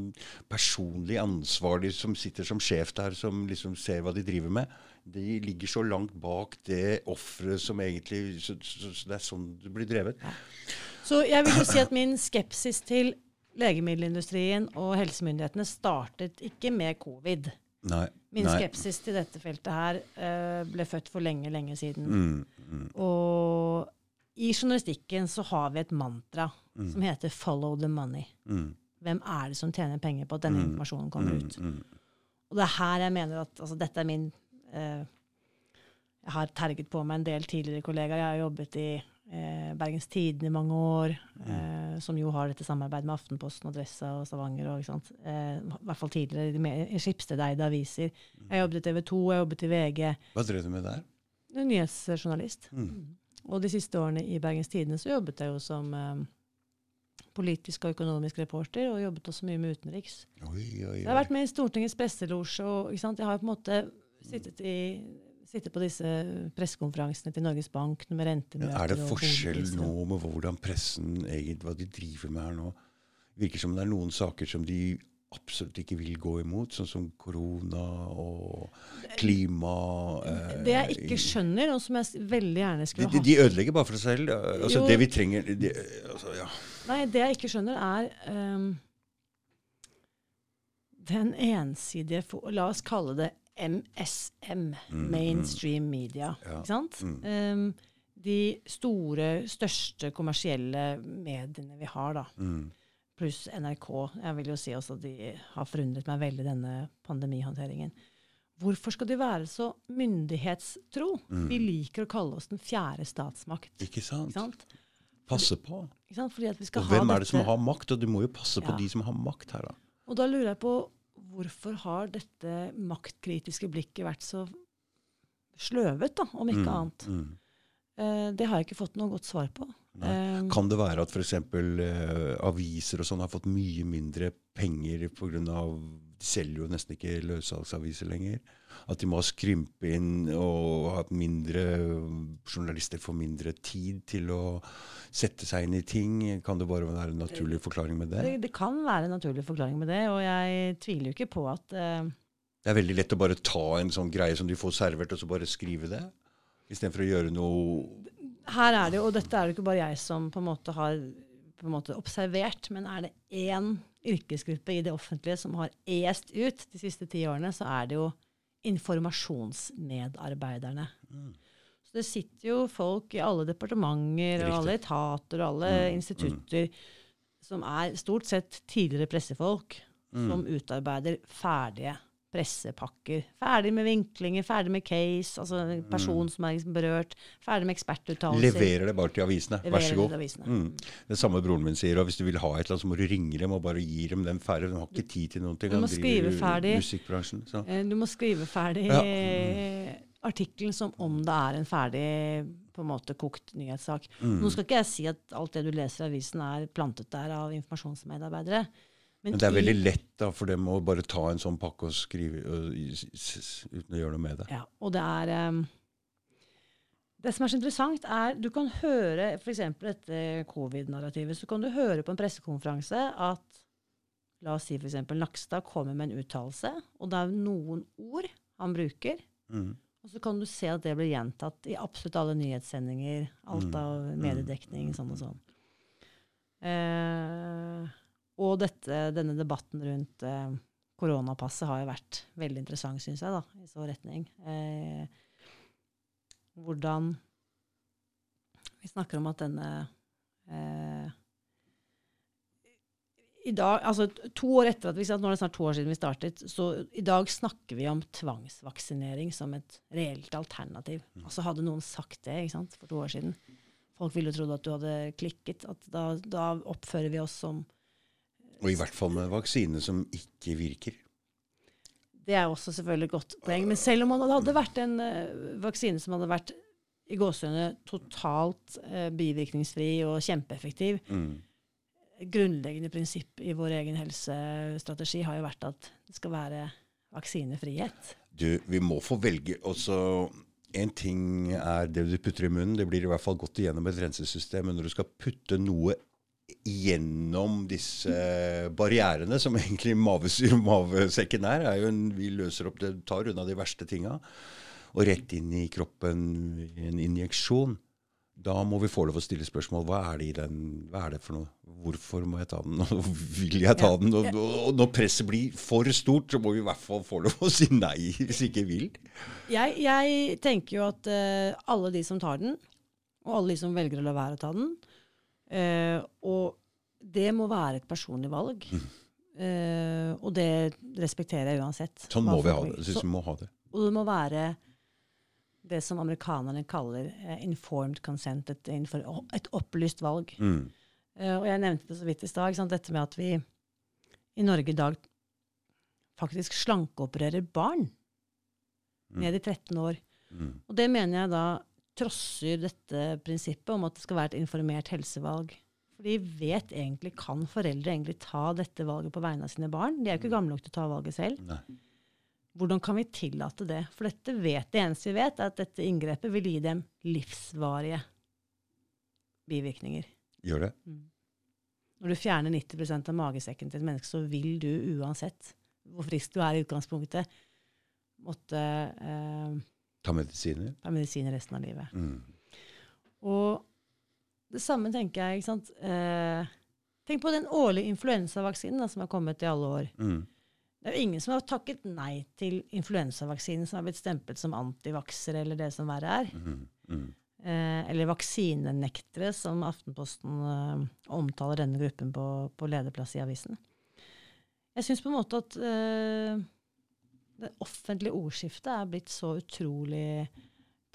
[SPEAKER 1] personlig ansvarlig som sitter som sjef der, som liksom ser hva de driver med. De ligger så langt bak det offeret som egentlig så, så, så Det er sånn det blir drevet.
[SPEAKER 2] Så jeg vil jo si at min skepsis til legemiddelindustrien og helsemyndighetene startet ikke med covid.
[SPEAKER 1] Nei.
[SPEAKER 2] Min
[SPEAKER 1] nei.
[SPEAKER 2] skepsis til dette feltet her uh, ble født for lenge, lenge siden.
[SPEAKER 1] Mm, mm,
[SPEAKER 2] Og i journalistikken så har vi et mantra som heter 'follow the money'.
[SPEAKER 1] mm,
[SPEAKER 2] Hvem er det som tjener penger på at denne
[SPEAKER 1] Mm.
[SPEAKER 2] informasjonen kommer
[SPEAKER 1] mm,
[SPEAKER 2] ut?
[SPEAKER 1] mm,
[SPEAKER 2] Og det er her jeg mener at altså, dette er min uh, Jeg har terget på meg en del tidligere kollegaer. Jeg har jobbet i eh, Bergens Tidende i mange år, eh, som jo har dette samarbeidet med Aftenposten, Adressa og Stavanger. Og? Eh, I hvert fall tidligere i mer- Skipsstedeide aviser. Jeg jobbet i TV 2, jeg jobbet i VG.
[SPEAKER 1] Hva drev du med der?
[SPEAKER 2] Er Nyhetsjournalist.
[SPEAKER 1] Mm.
[SPEAKER 2] Og de siste årene i Bergens Tidende så jobbet jeg jo som eh, politisk og økonomisk reporter, og jobbet også mye med utenriks.
[SPEAKER 1] Oi, oi,
[SPEAKER 2] Jeg har vært med i Stortingets presselosje, og jeg har på en måte sittet, i, sittet på disse pressekonferansene til Norges Bank med
[SPEAKER 1] rentemøter
[SPEAKER 2] rentemøter
[SPEAKER 1] er det forskjell nå med hvordan pressen egentlig, hva de driver med her nå? Virker som det er noen saker som de absolutt ikke vil gå imot, sånn som korona og klima eh,
[SPEAKER 2] Det jeg ikke skjønner, og som jeg veldig gjerne
[SPEAKER 1] skulle
[SPEAKER 2] skulle
[SPEAKER 1] de,
[SPEAKER 2] ha
[SPEAKER 1] de ødelegger bare for seg selv. Altså,
[SPEAKER 2] Jo.
[SPEAKER 1] det vi trenger de, altså, ja.
[SPEAKER 2] Nei, det jeg ikke skjønner, er um, den ensidige La oss kalle det MSM,
[SPEAKER 1] Mm,
[SPEAKER 2] mainstream media.
[SPEAKER 1] Ja,
[SPEAKER 2] Ikke sant?
[SPEAKER 1] mm.
[SPEAKER 2] Ehm, de store, største kommersielle mediene vi har, da,
[SPEAKER 1] Mm.
[SPEAKER 2] pluss NRK. Jeg vil jo si også at de har forundret meg veldig, denne pandemihåndteringen. Hvorfor skal de være så myndighetstro?
[SPEAKER 1] Mm.
[SPEAKER 2] Vi liker å kalle oss den fjerde statsmakt.
[SPEAKER 1] Ikke sant?
[SPEAKER 2] Ikke sant?
[SPEAKER 1] Passe på.
[SPEAKER 2] Ikke sant? Fordi at vi skal
[SPEAKER 1] Og
[SPEAKER 2] ha
[SPEAKER 1] hvem er det som har makt? Og du må jo passe på de som har makt her, da.
[SPEAKER 2] Og da lurer jeg på hvorfor har dette maktkritiske blikket vært så sløvet, da, om ikke
[SPEAKER 1] Mm,
[SPEAKER 2] annet.
[SPEAKER 1] mm.
[SPEAKER 2] Eh, det har jeg ikke fått noe godt svar på. Eh,
[SPEAKER 1] Kan det være at f.eks. Uh, aviser og sånn har fått mye mindre penger pga. De selger jo nesten ikke løssalgsaviser lenger. At de må skrympe inn og ha mindre Journalister får mindre tid til å sette seg inn i ting. Kan det bare være en naturlig forklaring med det?
[SPEAKER 2] det, det kan være en naturlig forklaring med det, og jeg tviler jo ikke på at uh...
[SPEAKER 1] Det er veldig lett å bare ta en sånn greie som de får servert, og så bare skrive det. Istedenfor å gjøre noe
[SPEAKER 2] Her er det jo, og dette er det ikke bare jeg som på en måte har på en måte observert, men er det én yrkesgruppe i det offentlige som har est ut de siste ti årene, så er det jo informasjonsmedarbeiderne.
[SPEAKER 1] Mm.
[SPEAKER 2] Så det sitter jo folk i alle departementer og alle etater og alle
[SPEAKER 1] Mm,
[SPEAKER 2] institutter som er stort sett tidligere pressefolk,
[SPEAKER 1] Mm.
[SPEAKER 2] som utarbeider ferdige pressepakker. Ferdig med vinklinger, ferdig med case, altså person som er liksom berørt, ferdig med ekspertuttalelser.
[SPEAKER 1] Leverer det bare til avisene. Vær så god.
[SPEAKER 2] Det.
[SPEAKER 1] Mm. Det samme broren min sier. og Hvis du vil ha et eller annet, så må du ringe dem og bare gi dem den ferdig. De har ikke tid til noen ting.
[SPEAKER 2] Du må skrive ferdig.
[SPEAKER 1] Musikkbransjen. Så.
[SPEAKER 2] Eh, Du må skrive ferdig
[SPEAKER 1] Ja.
[SPEAKER 2] artikkelen som om det er en ferdig på en måte kokt nyhetssak.
[SPEAKER 1] Mm.
[SPEAKER 2] Nå skal ikke jeg si at alt det du leser i avisen er plantet der av informasjonsmedarbeidere.
[SPEAKER 1] Men det er veldig lett da, for dem å bare ta en sånn pakke og skrive og, uten å gjøre noe med det.
[SPEAKER 2] Ja, og det er Um, Det som er så interessant, er Du kan høre f.eks. etter covid-narrativet, så kan du høre på en pressekonferanse at La oss si f.eks. Nakstad kommer med en uttalelse, og det er noen ord han bruker.
[SPEAKER 1] Mm.
[SPEAKER 2] Og så kan du se at det blir gjentatt i absolutt alle nyhetssendinger. Alt
[SPEAKER 1] Mm.
[SPEAKER 2] av
[SPEAKER 1] Mm.
[SPEAKER 2] mediedekning, sånn og sånn. Eh, og dette, denne debatten rundt eh, koronapasset har jo vært veldig interessant, syns jeg, da, i så retning. Eh, hvordan Vi snakker om at denne eh, i dag, altså To år etter at vi, nå er det snart to år siden vi startet, så i dag snakker vi om tvangsvaksinering som et reelt alternativ. Altså Hadde noen sagt det sant, for to år siden Folk ville trodd at du hadde klikket. at Da, da oppfører vi oss som
[SPEAKER 1] Og i hvert fall med vaksine som ikke virker.
[SPEAKER 2] Det er også selvfølgelig et godt poeng. Men selv om det hadde vært en eh, vaksine som hadde vært i gåsehudene totalt eh, bivirkningsfri og kjempeeffektiv,
[SPEAKER 1] Mm.
[SPEAKER 2] grunnleggende prinsipp i vår egen helsestrategi har jo vært at det skal være vaksinefrihet.
[SPEAKER 1] Du, vi må få velge også En ting er det du putter i munnen. Det blir i hvert fall gått igjennom et rensesystem. Men når du skal putte noe gjennom disse barrierene, som egentlig mavesyre, mavesekken er, er jo en, vi løser opp det, tar unna de verste tinga, og rett inn i kroppen en injeksjon. Da må vi få lov å stille spørsmål. Hva er det i den? Hva er det for noe? Hvorfor må jeg ta den? Og vil jeg ta den? Og, og når presset blir for stort, så må vi i hvert fall få lov å si nei hvis ikke vi vil.
[SPEAKER 2] Jeg, jeg tenker jo at uh, alle de som tar den, og alle de som velger å la være å ta den eh, Og det må være et personlig valg. Eh, og det respekterer jeg uansett.
[SPEAKER 1] Sånn må vi ha det. Jeg synes vi må ha det.
[SPEAKER 2] Og det må være det som amerikanerne kaller eh, informed consent, et, et opplyst valg.
[SPEAKER 1] Mm.
[SPEAKER 2] Eh, og jeg nevnte det så vidt i stad, sant, dette med at vi i Norge i dag faktisk slankeopererer barn ned i 13 år.
[SPEAKER 1] Mm.
[SPEAKER 2] Og det mener jeg da trosser dette prinsippet om at det skal være et informert helsevalg. Fordi vet egentlig, kan foreldre egentlig ta dette valget på vegne av sine barn? De er jo ikke gamle nok til å ta valget selv.
[SPEAKER 1] Nei.
[SPEAKER 2] Hvordan kan vi tillate det? For dette vet, det eneste vi vet, er at dette inngrepet vil gi dem livsvarige bivirkninger.
[SPEAKER 1] Gjør det?
[SPEAKER 2] Når du fjerner 90% av magesekken til et menneske, så vil du uansett, hvor frisk du er i utgangspunktet, måtte eh,
[SPEAKER 1] Ta medisiner?
[SPEAKER 2] ta medisiner resten av livet.
[SPEAKER 1] Mm.
[SPEAKER 2] Og det samme tenker jeg, ikke sant. Eh, tenk på den årlige influensavaksinen da, som har kommet i alle år.
[SPEAKER 1] Mm.
[SPEAKER 2] Det er jo ingen som har takket nei til influensavaksinen som har blitt stemplet som antivaksere eller det som verre er.
[SPEAKER 1] Mm. Mm.
[SPEAKER 2] Eh, eller vaksinenektere, som Aftenposten eh, omtaler denne gruppen på, på lederplass i avisen. Jeg syns på en måte at eh, det offentlige ordskiftet er blitt så utrolig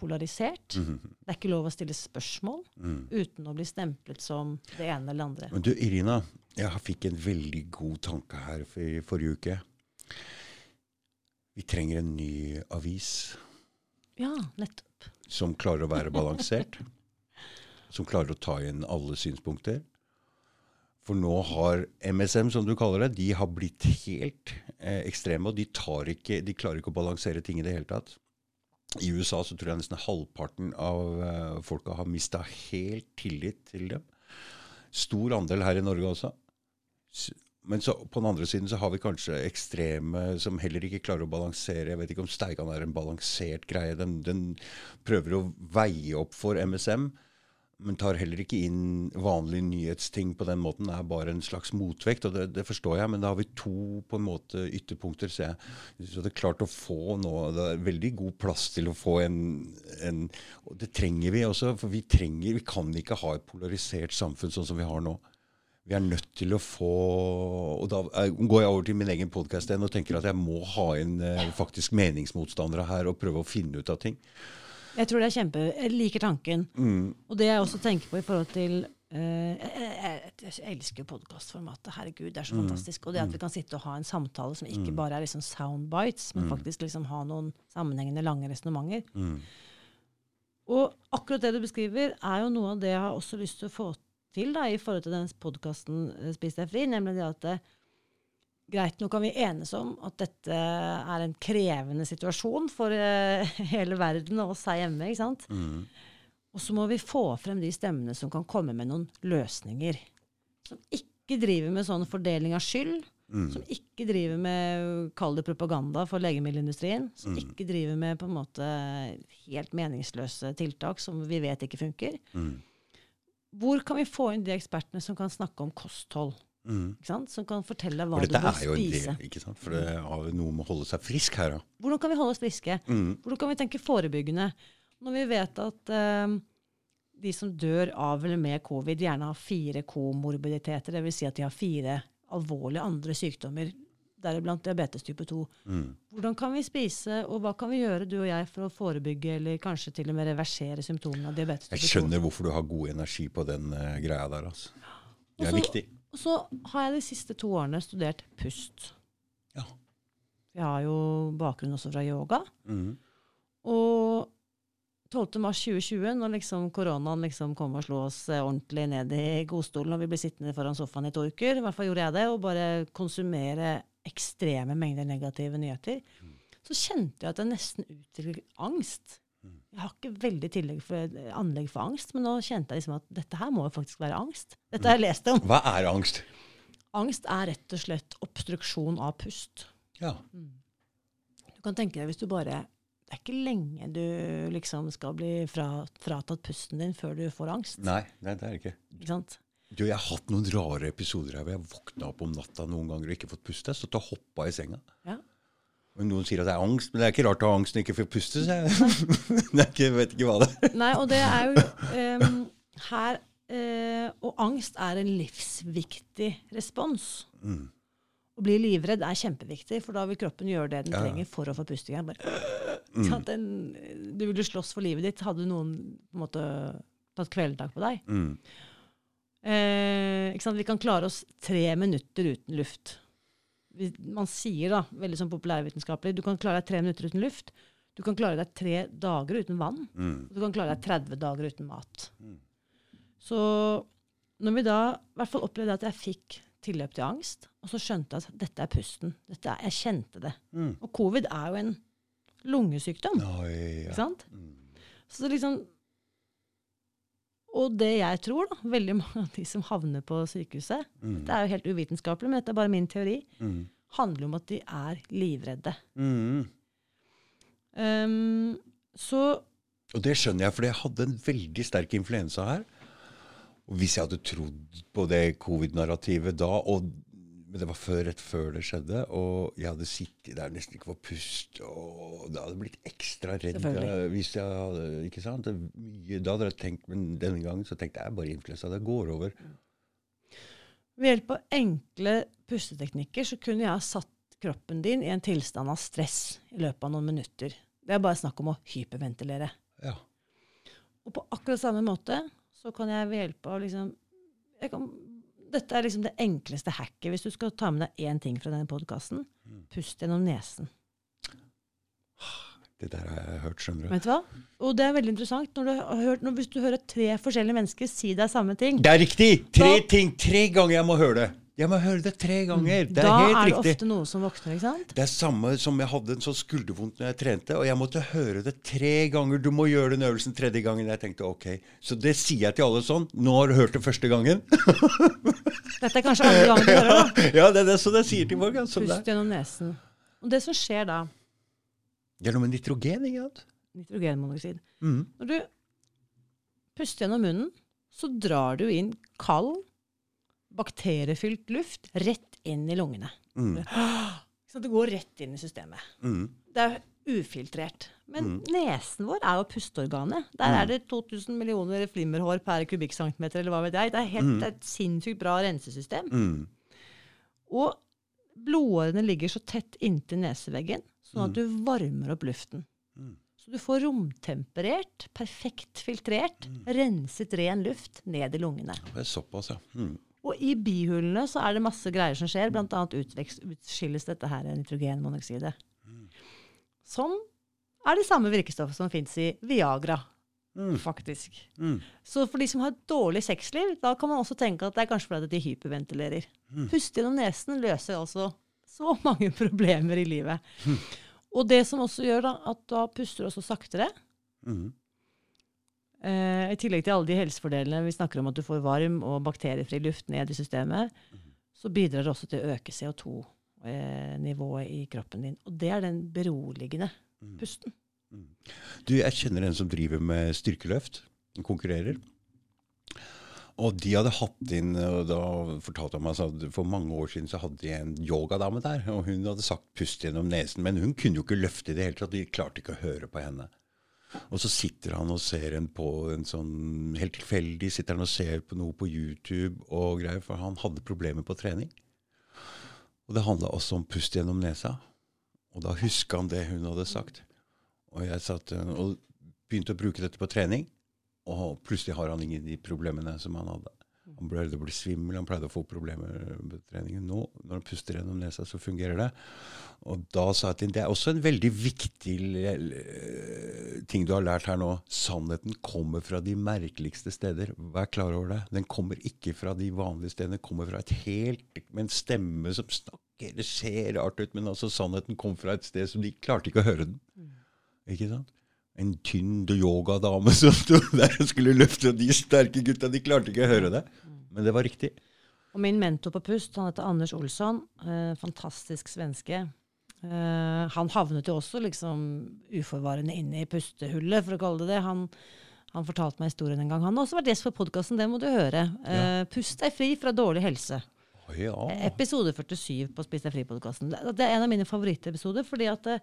[SPEAKER 2] polarisert.
[SPEAKER 1] Mm.
[SPEAKER 2] Det er ikke lov å stille spørsmål
[SPEAKER 1] Mm.
[SPEAKER 2] uten å bli stemplet som det ene eller det andre.
[SPEAKER 1] Men du, Irina, jeg fikk en veldig god tanke her for, i forrige uke. Vi trenger en ny avis
[SPEAKER 2] Ja, nettopp.
[SPEAKER 1] som klarer å være balansert. som klarer å ta inn alle synspunkter. For nå har MSM, som du kaller det, de har blitt helt eh, ekstreme. Og de, ikke, de klarer ikke å balansere ting i det hele tatt. I USA så tror jeg nesten halvparten av eh, folka har mista helt tillit til dem. Stor andel her i Norge også. Men så, på den andre siden så har vi kanskje ekstreme som heller ikke klarer å balansere. Jeg vet ikke om Steigan er en balansert greie. Den, den prøver å veie opp for MSM, men tar heller ikke inn vanlige nyhetsting på den måten. Det er bare en slags motvekt, og det, det forstår jeg. Men da har vi to på en måte ytterpunkter. Så jeg så det er klart å få nå Det er veldig god plass til å få en, en Og det trenger vi også, for vi trenger Vi kan ikke ha et polarisert samfunn sånn som vi har nå. Vi er nødt til å få Og da er- går jeg over til min egen podkast igjen og tenker at jeg må ha inn eh, faktisk meningsmotstandere her og prøve å finne ut av ting.
[SPEAKER 2] Jeg tror det er kjempe, jeg liker tanken.
[SPEAKER 1] Mm.
[SPEAKER 2] Og det jeg også tenker på i forhold til uh, jeg, jeg, jeg elsker podkastformatet. Herregud, det er så fantastisk. Og det at vi kan sitte og ha en samtale som ikke bare er liksom soundbites, men faktisk liksom ha noen sammenhengende lange resonnementer.
[SPEAKER 1] Mm.
[SPEAKER 2] Og akkurat det du beskriver, er jo noe av det jeg har også lyst til å få til da, i forhold til den podkasten Spis deg fri, nemlig det at det, greit, nå kan vi enes om at dette er en krevende situasjon for uh, hele verden og oss her hjemme. ikke sant?
[SPEAKER 1] Mm.
[SPEAKER 2] Og så må vi få frem de stemmene som kan komme med noen løsninger. Som ikke driver med sånn fordeling av skyld.
[SPEAKER 1] Mm.
[SPEAKER 2] Som ikke driver med kall det propaganda for legemiddelindustrien. Som
[SPEAKER 1] Mm.
[SPEAKER 2] ikke driver med på en måte helt meningsløse tiltak som vi vet ikke funker.
[SPEAKER 1] Mm.
[SPEAKER 2] Hvor kan vi få inn de ekspertene som kan snakke om kosthold?
[SPEAKER 1] Mm.
[SPEAKER 2] Som kan fortelle hva
[SPEAKER 1] For
[SPEAKER 2] du bør spise.
[SPEAKER 1] del, ikke sant? For det har jo noe med å holde seg frisk her, da.
[SPEAKER 2] Hvordan kan vi holde oss friske?
[SPEAKER 1] Mm.
[SPEAKER 2] Hvordan kan vi tenke forebyggende? Når vi vet at uh, de som dør av eller med covid, gjerne har fire komorbiditeter, dvs. Si at de har fire alvorlige andre sykdommer, deriblant diabetes type 2.
[SPEAKER 1] Mm.
[SPEAKER 2] Hvordan kan vi spise, og hva kan vi gjøre, du og jeg, for å forebygge eller kanskje til og med reversere symptomene av diabetes type 2?
[SPEAKER 1] Jeg skjønner hvorfor du har god energi på den uh, greia der. altså. Det er
[SPEAKER 2] Også,
[SPEAKER 1] viktig.
[SPEAKER 2] Og så har jeg de siste to årene studert pust.
[SPEAKER 1] Ja.
[SPEAKER 2] Jeg har jo bakgrunn også fra yoga.
[SPEAKER 1] Mm.
[SPEAKER 2] Og 12. mars 2020, når liksom koronaen liksom kom og slo oss eh, ordentlig ned i godstolen, og vi ble sittende foran sofaen i to uker, i hvert fall gjorde jeg det, og bare konsumere ekstreme mengder negative nyheter, så kjente jeg at jeg nesten utviklet angst. Jeg har ikke veldig for, anlegg for angst, men nå kjente jeg liksom at dette her må jo faktisk være angst. Dette har jeg lest om.
[SPEAKER 1] Hva er angst?
[SPEAKER 2] Angst er rett og slett obstruksjon av pust.
[SPEAKER 1] Ja.
[SPEAKER 2] Du kan tenke deg hvis du bare Det er ikke lenge du liksom skal bli fra, fratatt pusten din før du får angst.
[SPEAKER 1] Nei, nei, det er det ikke.
[SPEAKER 2] Ikke sant?
[SPEAKER 1] Du, jeg har hatt noen rare episoder her hvor jeg våkna opp om natta noen ganger og ikke fått puste. Så og hoppa i senga.
[SPEAKER 2] Ja.
[SPEAKER 1] Noen sier at det er angst, men det er ikke rart å ha angst når ikke får puste. Så jeg, det ikke, vet ikke hva det er.
[SPEAKER 2] Nei, og det er jo um, her uh, Og angst er en livsviktig respons.
[SPEAKER 1] Mm.
[SPEAKER 2] Å bli livredd er kjempeviktig, for da vil kroppen gjøre det den
[SPEAKER 1] Ja.
[SPEAKER 2] trenger for å få puste igjen. Bare,
[SPEAKER 1] Mm.
[SPEAKER 2] Den, du ville slåss for livet ditt. Hadde noen på en måte tatt kvelertak på deg.
[SPEAKER 1] Mm.
[SPEAKER 2] Uh? Vi kan klare oss tre minutter uten luft. Man sier da, veldig sånn populærvitenskapelig, du kan klare deg tre minutter uten luft. Du kan klare deg tre dager uten vann.
[SPEAKER 1] Mm.
[SPEAKER 2] Og du kan klare deg 30 dager uten mat.
[SPEAKER 1] Mm.
[SPEAKER 2] Så når vi da i hvert fall opplevde at jeg fikk tilløp til angst, og så skjønte jeg at dette er pusten. Dette er, jeg kjente det.
[SPEAKER 1] Mm.
[SPEAKER 2] Og covid er jo en lungesykdom.
[SPEAKER 1] Oi,
[SPEAKER 2] Ikke sant?
[SPEAKER 1] Mm.
[SPEAKER 2] Så liksom Og det jeg tror, da, veldig mange av de som havner på sykehuset,
[SPEAKER 1] Mm.
[SPEAKER 2] det er jo helt uvitenskapelig, men dette er bare min teori,
[SPEAKER 1] Mm.
[SPEAKER 2] handler om at de er livredde.
[SPEAKER 1] Mm.
[SPEAKER 2] Um, så
[SPEAKER 1] Og det skjønner jeg, for jeg hadde en veldig sterk influensa her. Og hvis jeg hadde trodd på det covid-narrativet da, og men det var før, rett før det skjedde, og jeg hadde sittet der nesten ikke for pust, og da hadde jeg blitt ekstra redd. Hvis jeg hadde, ikke sant? Da hadde jeg tenkt, men denne gangen så tenkte jeg bare influensa, det går over.
[SPEAKER 2] ved hjelp av enkle pusteteknikker så kunne jeg ha satt kroppen din i en tilstand av stress i løpet av noen minutter. Det er bare snakk om å hyperventilere.
[SPEAKER 1] Ja.
[SPEAKER 2] Og på akkurat samme måte så kan jeg ved hjelp av liksom jeg kan, Dette er liksom det enkleste hacket. Hvis du skal ta med deg én ting fra denne podkasten, pust gjennom nesen.
[SPEAKER 1] Det der har jeg hørt, skjønner du.
[SPEAKER 2] Vet du hva? Og det er veldig interessant når du har hørt, når, hvis du hører tre forskjellige mennesker si deg samme ting.
[SPEAKER 1] Det er riktig! Tre
[SPEAKER 2] Da-
[SPEAKER 1] ting! Tre ganger jeg må høre det! Jeg må høre det tre ganger! Det er
[SPEAKER 2] da
[SPEAKER 1] helt
[SPEAKER 2] er det
[SPEAKER 1] riktig.
[SPEAKER 2] ofte noe som våkner, ikke sant?
[SPEAKER 1] Det er samme som jeg hadde en sånn skuldervondt når jeg trente, og jeg måtte høre det tre ganger. Du må gjøre den øvelsen tredje gangen. Jeg tenkte ok. Så det sier jeg til alle sånn. Nå har du hørt det første gangen.
[SPEAKER 2] Dette er kanskje andre gangen du hører det.
[SPEAKER 1] ja, det er det som jeg sier til folk. Altså.
[SPEAKER 2] Pust gjennom nesen. Og det som skjer da,
[SPEAKER 1] Det er noe med nitrogen, ikke sant?
[SPEAKER 2] nitrogenmonoksid
[SPEAKER 1] Mm.
[SPEAKER 2] Når du puster gjennom munnen, så drar du inn kald, bakteriefylt luft rett inn i lungene.
[SPEAKER 1] Mm.
[SPEAKER 2] Så det går rett inn i systemet.
[SPEAKER 1] Mm.
[SPEAKER 2] Det er ufiltrert. Men
[SPEAKER 1] Mm.
[SPEAKER 2] nesen vår er jo pusteorganet. Der er det 2000 millioner flimmerhår per kubikkcentimeter, eller hva vet jeg. Det er helt, det er et sinnssykt bra rensesystem.
[SPEAKER 1] Mm.
[SPEAKER 2] Og blodårene ligger så tett inntil neseveggen, sånn at du varmer opp luften.
[SPEAKER 1] Mm.
[SPEAKER 2] Så du får romtemperert, perfekt filtrert, renset ren luft ned i lungene.
[SPEAKER 1] Det er såpass, ja. Mm.
[SPEAKER 2] Og i bihulene så er det masse greier som skjer, utveks- utskilles dette her nitrogenmonoksidet. Som er det samme virkestoffet som fins i Viagra,
[SPEAKER 1] Mm.
[SPEAKER 2] faktisk.
[SPEAKER 1] Mm.
[SPEAKER 2] Så for de som har et dårlig sexliv, da kan man også tenke at det er kanskje fordi de hyperventilerer. Puste gjennom nesen løser altså så mange problemer i livet. Og det som også gjør da, at da puster du også saktere.
[SPEAKER 1] Mm.
[SPEAKER 2] Eh, I tillegg til alle de helsefordelene vi snakker om at du får varm og bakteriefri luft ned i systemet, så bidrar det også til å øke CO2-nivået i kroppen din. Og det er den beroligende pusten.
[SPEAKER 1] Du, jeg kjenner en som driver med styrkeløft. Hun konkurrerer. Og de hadde hatt inn og Da fortalte han meg at for mange år siden så hadde de en yogadame der. Og hun hadde sagt 'pust gjennom nesen', men hun kunne jo ikke løfte i det hele tatt. De klarte ikke å høre på henne. Og så sitter han og ser en på en sånn Helt tilfeldig sitter han og ser på noe på YouTube og greier, for han hadde problemer på trening. Og det handla også om pust gjennom nesa. Og da huska han det hun hadde sagt. Og jeg satt eh, og begynte å bruke dette på trening. Og plutselig har han ingen de problemene som han hadde. Han pleide å bli svimmel, han pleide å få problemer med treningen. Nå, når han puster gjennom nesa, så fungerer det. Og da sa jeg til ham det er også en veldig viktig eh, ting du har lært her nå. Sannheten kommer fra de merkeligste steder. Vær klar over det. Den kommer ikke fra de vanlige stedene. Den kommer fra et helt med en stemme som snakker. Det ser rart ut, men altså sannheten kom fra et sted som de klarte ikke å høre den. Ikke sant? En tynn yogadame som sto der og skulle løfte, og de sterke gutta de klarte ikke å høre det. Men det var riktig.
[SPEAKER 2] Og min mentor på pust, han heter Anders Olsson. Eh, fantastisk svenske. Eh, han havnet jo også liksom uforvarende inne i pustehullet, for å kalle det det. Han, han fortalte meg historien en gang. Han har også vært gjest på podkasten, det må du høre. Eh, Pust deg fri fra dårlig helse.
[SPEAKER 1] Oh, ja.
[SPEAKER 2] Episode 47 på Spis deg fri-podkasten. Det, det er en av mine favorittepisoder, fordi at eh,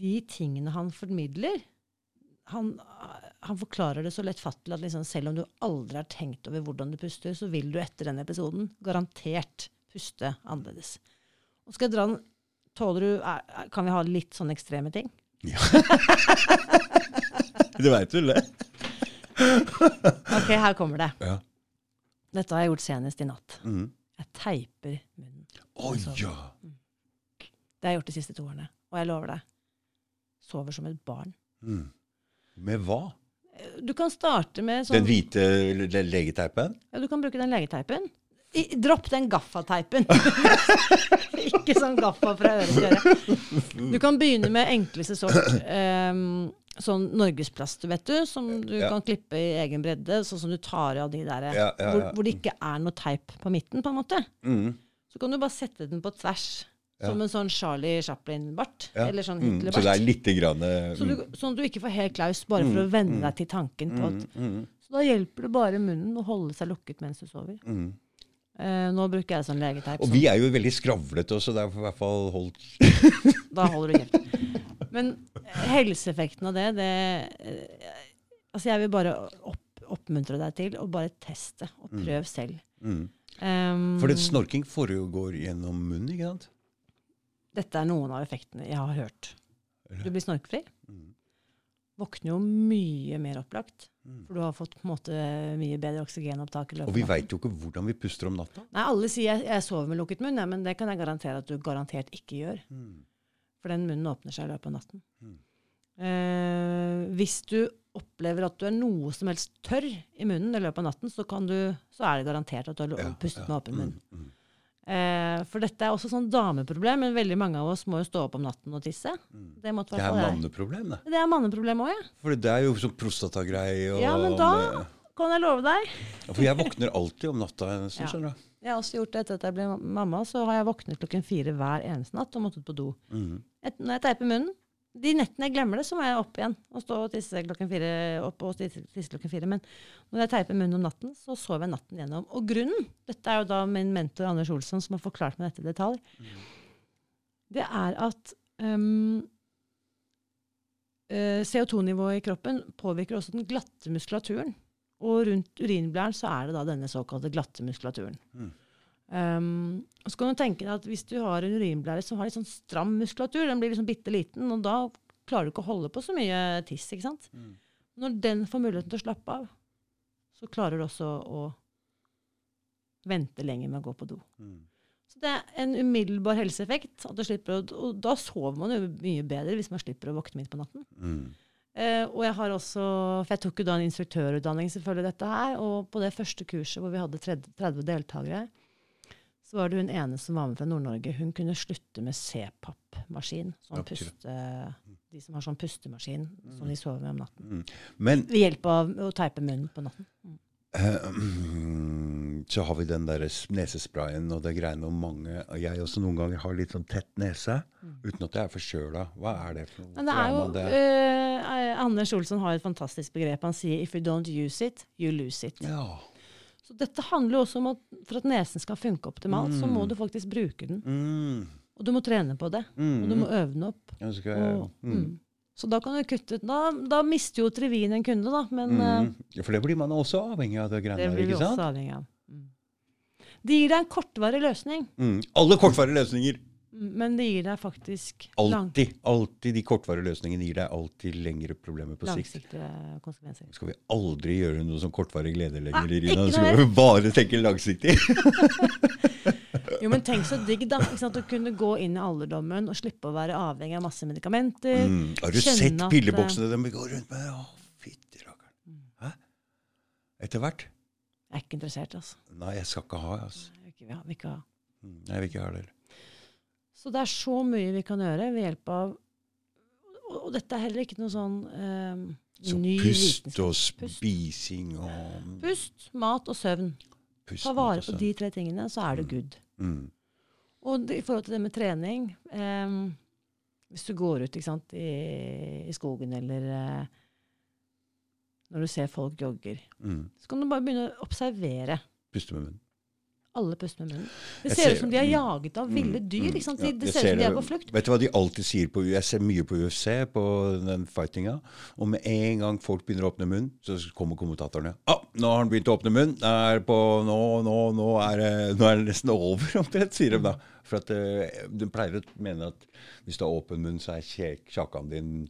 [SPEAKER 2] de tingene han formidler han, han forklarer det så lettfattelig at liksom, selv om du aldri har tenkt over hvordan du puster, så vil du etter denne episoden garantert puste annerledes. Og skal jeg dra den Tåler du er, Kan vi ha litt sånne ekstreme ting?
[SPEAKER 1] Ja. du veit vel det?
[SPEAKER 2] Ok, her kommer det.
[SPEAKER 1] Ja.
[SPEAKER 2] Dette har jeg gjort senest i natt.
[SPEAKER 1] Mm.
[SPEAKER 2] Jeg teiper munnen.
[SPEAKER 1] Å ja.
[SPEAKER 2] Det har jeg gjort de siste to årene. Og jeg lover deg, sover som et barn.
[SPEAKER 1] Mm. Med hva?
[SPEAKER 2] Du kan starte med sånn
[SPEAKER 1] Den hvite le- legeteipen?
[SPEAKER 2] Ja, du kan bruke den legeteipen. I, dropp den gaffateipen. Ikke sånn gaffa fra øre til øre. Du kan begynne med enkleste sort. Um, sånn norgesplast, vet du, som du
[SPEAKER 1] Ja.
[SPEAKER 2] kan klippe i egen bredde. Sånn som du tar av de der
[SPEAKER 1] Ja, ja,
[SPEAKER 2] Hvor, hvor det ikke er noe teip på midten, på en måte.
[SPEAKER 1] Mm.
[SPEAKER 2] Så kan du bare sette den på tvers. Som en sånn Charlie Chaplin-bart. Eller sånn
[SPEAKER 1] Mm. Så det er litt grann mm.
[SPEAKER 2] Så du, sånn at du ikke får helt klaus, bare for å venne deg til tanken på at
[SPEAKER 1] mm, mm,
[SPEAKER 2] Så da hjelper det bare munnen å holde seg lukket mens du sover.
[SPEAKER 1] mm.
[SPEAKER 2] Eh, nå bruker jeg sånn legeteip.
[SPEAKER 1] Og vi er jo veldig skravlete også, det er i hvert fall holdt
[SPEAKER 2] Da holder du kjeft. Men helseeffekten av det, det eh, Altså, jeg vil bare opp, oppmuntre deg til å bare teste og prøve selv.
[SPEAKER 1] mm.
[SPEAKER 2] Um,
[SPEAKER 1] For det snorking foregår gjennom munnen, ikke sant?
[SPEAKER 2] Dette er noen av effektene jeg har hørt. Du blir snorkfri.
[SPEAKER 1] Mm.
[SPEAKER 2] Våkner jo mye mer opplagt.
[SPEAKER 1] Mm.
[SPEAKER 2] For du har fått på en måte mye bedre oksygenopptak. i løpet
[SPEAKER 1] Og vi veit jo ikke hvordan vi puster om natta.
[SPEAKER 2] Nei, alle sier jeg, jeg sover med lukket munn, ja, men det kan jeg garantere at du garantert ikke gjør.
[SPEAKER 1] Mm.
[SPEAKER 2] For den munnen åpner seg i løpet av natten.
[SPEAKER 1] Mm.
[SPEAKER 2] Eh, hvis du opplever at du er noe som helst tørr i munnen i løpet av natten, så, kan du, så er det garantert at du har
[SPEAKER 1] Ja,
[SPEAKER 2] pustet
[SPEAKER 1] ja.
[SPEAKER 2] med åpen munn. Eh, for dette er også sånn dameproblem, men veldig mange av oss må jo stå opp om natten og tisse.
[SPEAKER 1] Mm.
[SPEAKER 2] Det, måtte
[SPEAKER 1] Det er manneproblem, det.
[SPEAKER 2] Det er manneproblem òg, ja.
[SPEAKER 1] For det er jo sånn prostatagreie. og-
[SPEAKER 2] Ja, men da- Kan jeg love deg.
[SPEAKER 1] Ja, For jeg våkner alltid om natta. nesten,
[SPEAKER 2] Ja.
[SPEAKER 1] skjønner du.
[SPEAKER 2] Jeg har også gjort det etter at jeg ble mamma, så har jeg våknet klokken fire hver eneste natt og måttet på do.
[SPEAKER 1] Mm.
[SPEAKER 2] Et, når jeg teiper munnen De nettene jeg glemmer det, så må jeg opp igjen og stå og tisse klokken fire. Opp og tisse, klokken fire. Men når jeg teiper munnen om natten, så sover jeg natten gjennom. Og grunnen, dette er jo da min mentor Anders Olsson som har forklart meg dette i detalj, det er at um, eh, CO2-nivået i kroppen påvirker også den glatte muskulaturen. Og rundt urinblæren så er det da denne såkalte glatte muskulaturen.
[SPEAKER 1] Mm.
[SPEAKER 2] Um, og så kan du tenke deg at Hvis du har en urinblære som har litt sånn stram muskulatur, den blir liksom bitte liten, og da klarer du ikke å holde på så mye tiss. ikke sant?
[SPEAKER 1] Mm.
[SPEAKER 2] Når den får muligheten til å slappe av, så klarer du også å vente lenger med å gå på do.
[SPEAKER 1] Mm.
[SPEAKER 2] Så det er en umiddelbar helseeffekt. at du slipper å, Og da sover man jo mye bedre hvis man slipper å våkne midt på natten.
[SPEAKER 1] Mm.
[SPEAKER 2] Uh, og jeg har også, for jeg tok jo da en instruktørutdanning selvfølgelig dette her, og på det første kurset hvor vi hadde 30 30 deltakere, så var det hun ene som var med fra Nord-Norge. Hun kunne slutte med CPAP-maskin. Sånn puste, de som har sånn pustemaskin som de sover med om natten.
[SPEAKER 1] Mm. Men
[SPEAKER 2] Ved hjelp av å teipe munnen på natten. Mm.
[SPEAKER 1] eh, mm, så har vi den der nesesprayen og det greiene om mange Jeg også noen ganger har litt sånn tett nese uten at jeg er forkjøla. Hva er det for noe?
[SPEAKER 2] Men det er jo,
[SPEAKER 1] det?
[SPEAKER 2] eh, Anders Olsson har et fantastisk begrep. Han sier 'if you don't use it, you lose it'.
[SPEAKER 1] Ja.
[SPEAKER 2] Så dette handler jo også om at for at nesen skal funke optimalt, så må
[SPEAKER 1] Mm.
[SPEAKER 2] du faktisk bruke den.
[SPEAKER 1] Mm.
[SPEAKER 2] Og du må trene på det.
[SPEAKER 1] Mm.
[SPEAKER 2] Og du må øve den opp.
[SPEAKER 1] Skal
[SPEAKER 2] Og, mm. Så da kan du kutte ut Da, da mister jo Trevin en kunde, da. Men eh,
[SPEAKER 1] Mm. For det blir man også avhengig av, det greiene
[SPEAKER 2] det blir vi også avhengig av. Mm. Det gir deg en kortvarig løsning,
[SPEAKER 1] Mm. Alle kortvarige løsninger.
[SPEAKER 2] Men det gir deg faktisk
[SPEAKER 1] Alltid. Alltid de kortvarige løsningene gir deg alltid lengre problemer på sikt.
[SPEAKER 2] langsiktige konsekvenser.
[SPEAKER 1] Skal vi aldri gjøre noe som kortvarig glede lenger,
[SPEAKER 2] Nei,
[SPEAKER 1] Irina? Skal vi bare tenke langsiktig?
[SPEAKER 2] Jo, men tenk så digg, da. Å kunne gå inn i alderdommen og slippe å være avhengig av masse medikamenter.
[SPEAKER 1] Mm. Har du sett
[SPEAKER 2] at, eh,
[SPEAKER 1] pilleboksene de går rundt med? Å, fytti rakkeren.
[SPEAKER 2] Mm.
[SPEAKER 1] Hæ? Etter hvert?
[SPEAKER 2] Jeg er ikke interessert, altså.
[SPEAKER 1] Nei, jeg skal ikke ha, altså.
[SPEAKER 2] Jeg vil ikke, ha.
[SPEAKER 1] Mm. Nei, Jeg vil ikke ha det.
[SPEAKER 2] Så det er så mye vi kan gjøre ved hjelp av Og, og dette er heller ikke noe sånn eh,
[SPEAKER 1] Så
[SPEAKER 2] ny
[SPEAKER 1] pust og spising og
[SPEAKER 2] Pust, mat og søvn.
[SPEAKER 1] pust
[SPEAKER 2] Ta vare på de tre tingene, så er du good.
[SPEAKER 1] Mm.
[SPEAKER 2] Og det, i forhold til det med trening eh, Hvis du går ut sant, i, i skogen eller eh, når du ser folk jogger,
[SPEAKER 1] Mm.
[SPEAKER 2] så kan du bare begynne å observere.
[SPEAKER 1] Puste med munnen.
[SPEAKER 2] Alle puster med munnen. Det ser
[SPEAKER 1] ser-
[SPEAKER 2] ut som de er
[SPEAKER 1] mm,
[SPEAKER 2] jaget av ville dyr. ikke sant? De,
[SPEAKER 1] Ja,
[SPEAKER 2] det ser ut som de er på flukt.
[SPEAKER 1] Vet du hva de alltid sier på Jeg ser mye på UFC, på den fightinga. Og med en gang folk begynner å åpne munn, så kommer kommentatorene. Ah, 'Nå har han begynt å åpne munn. På, nå, nå, nå, er nå er det nesten over', omtrent, sier de da. For at eh, de pleier å mene at hvis du har åpen munn, så er kjakan din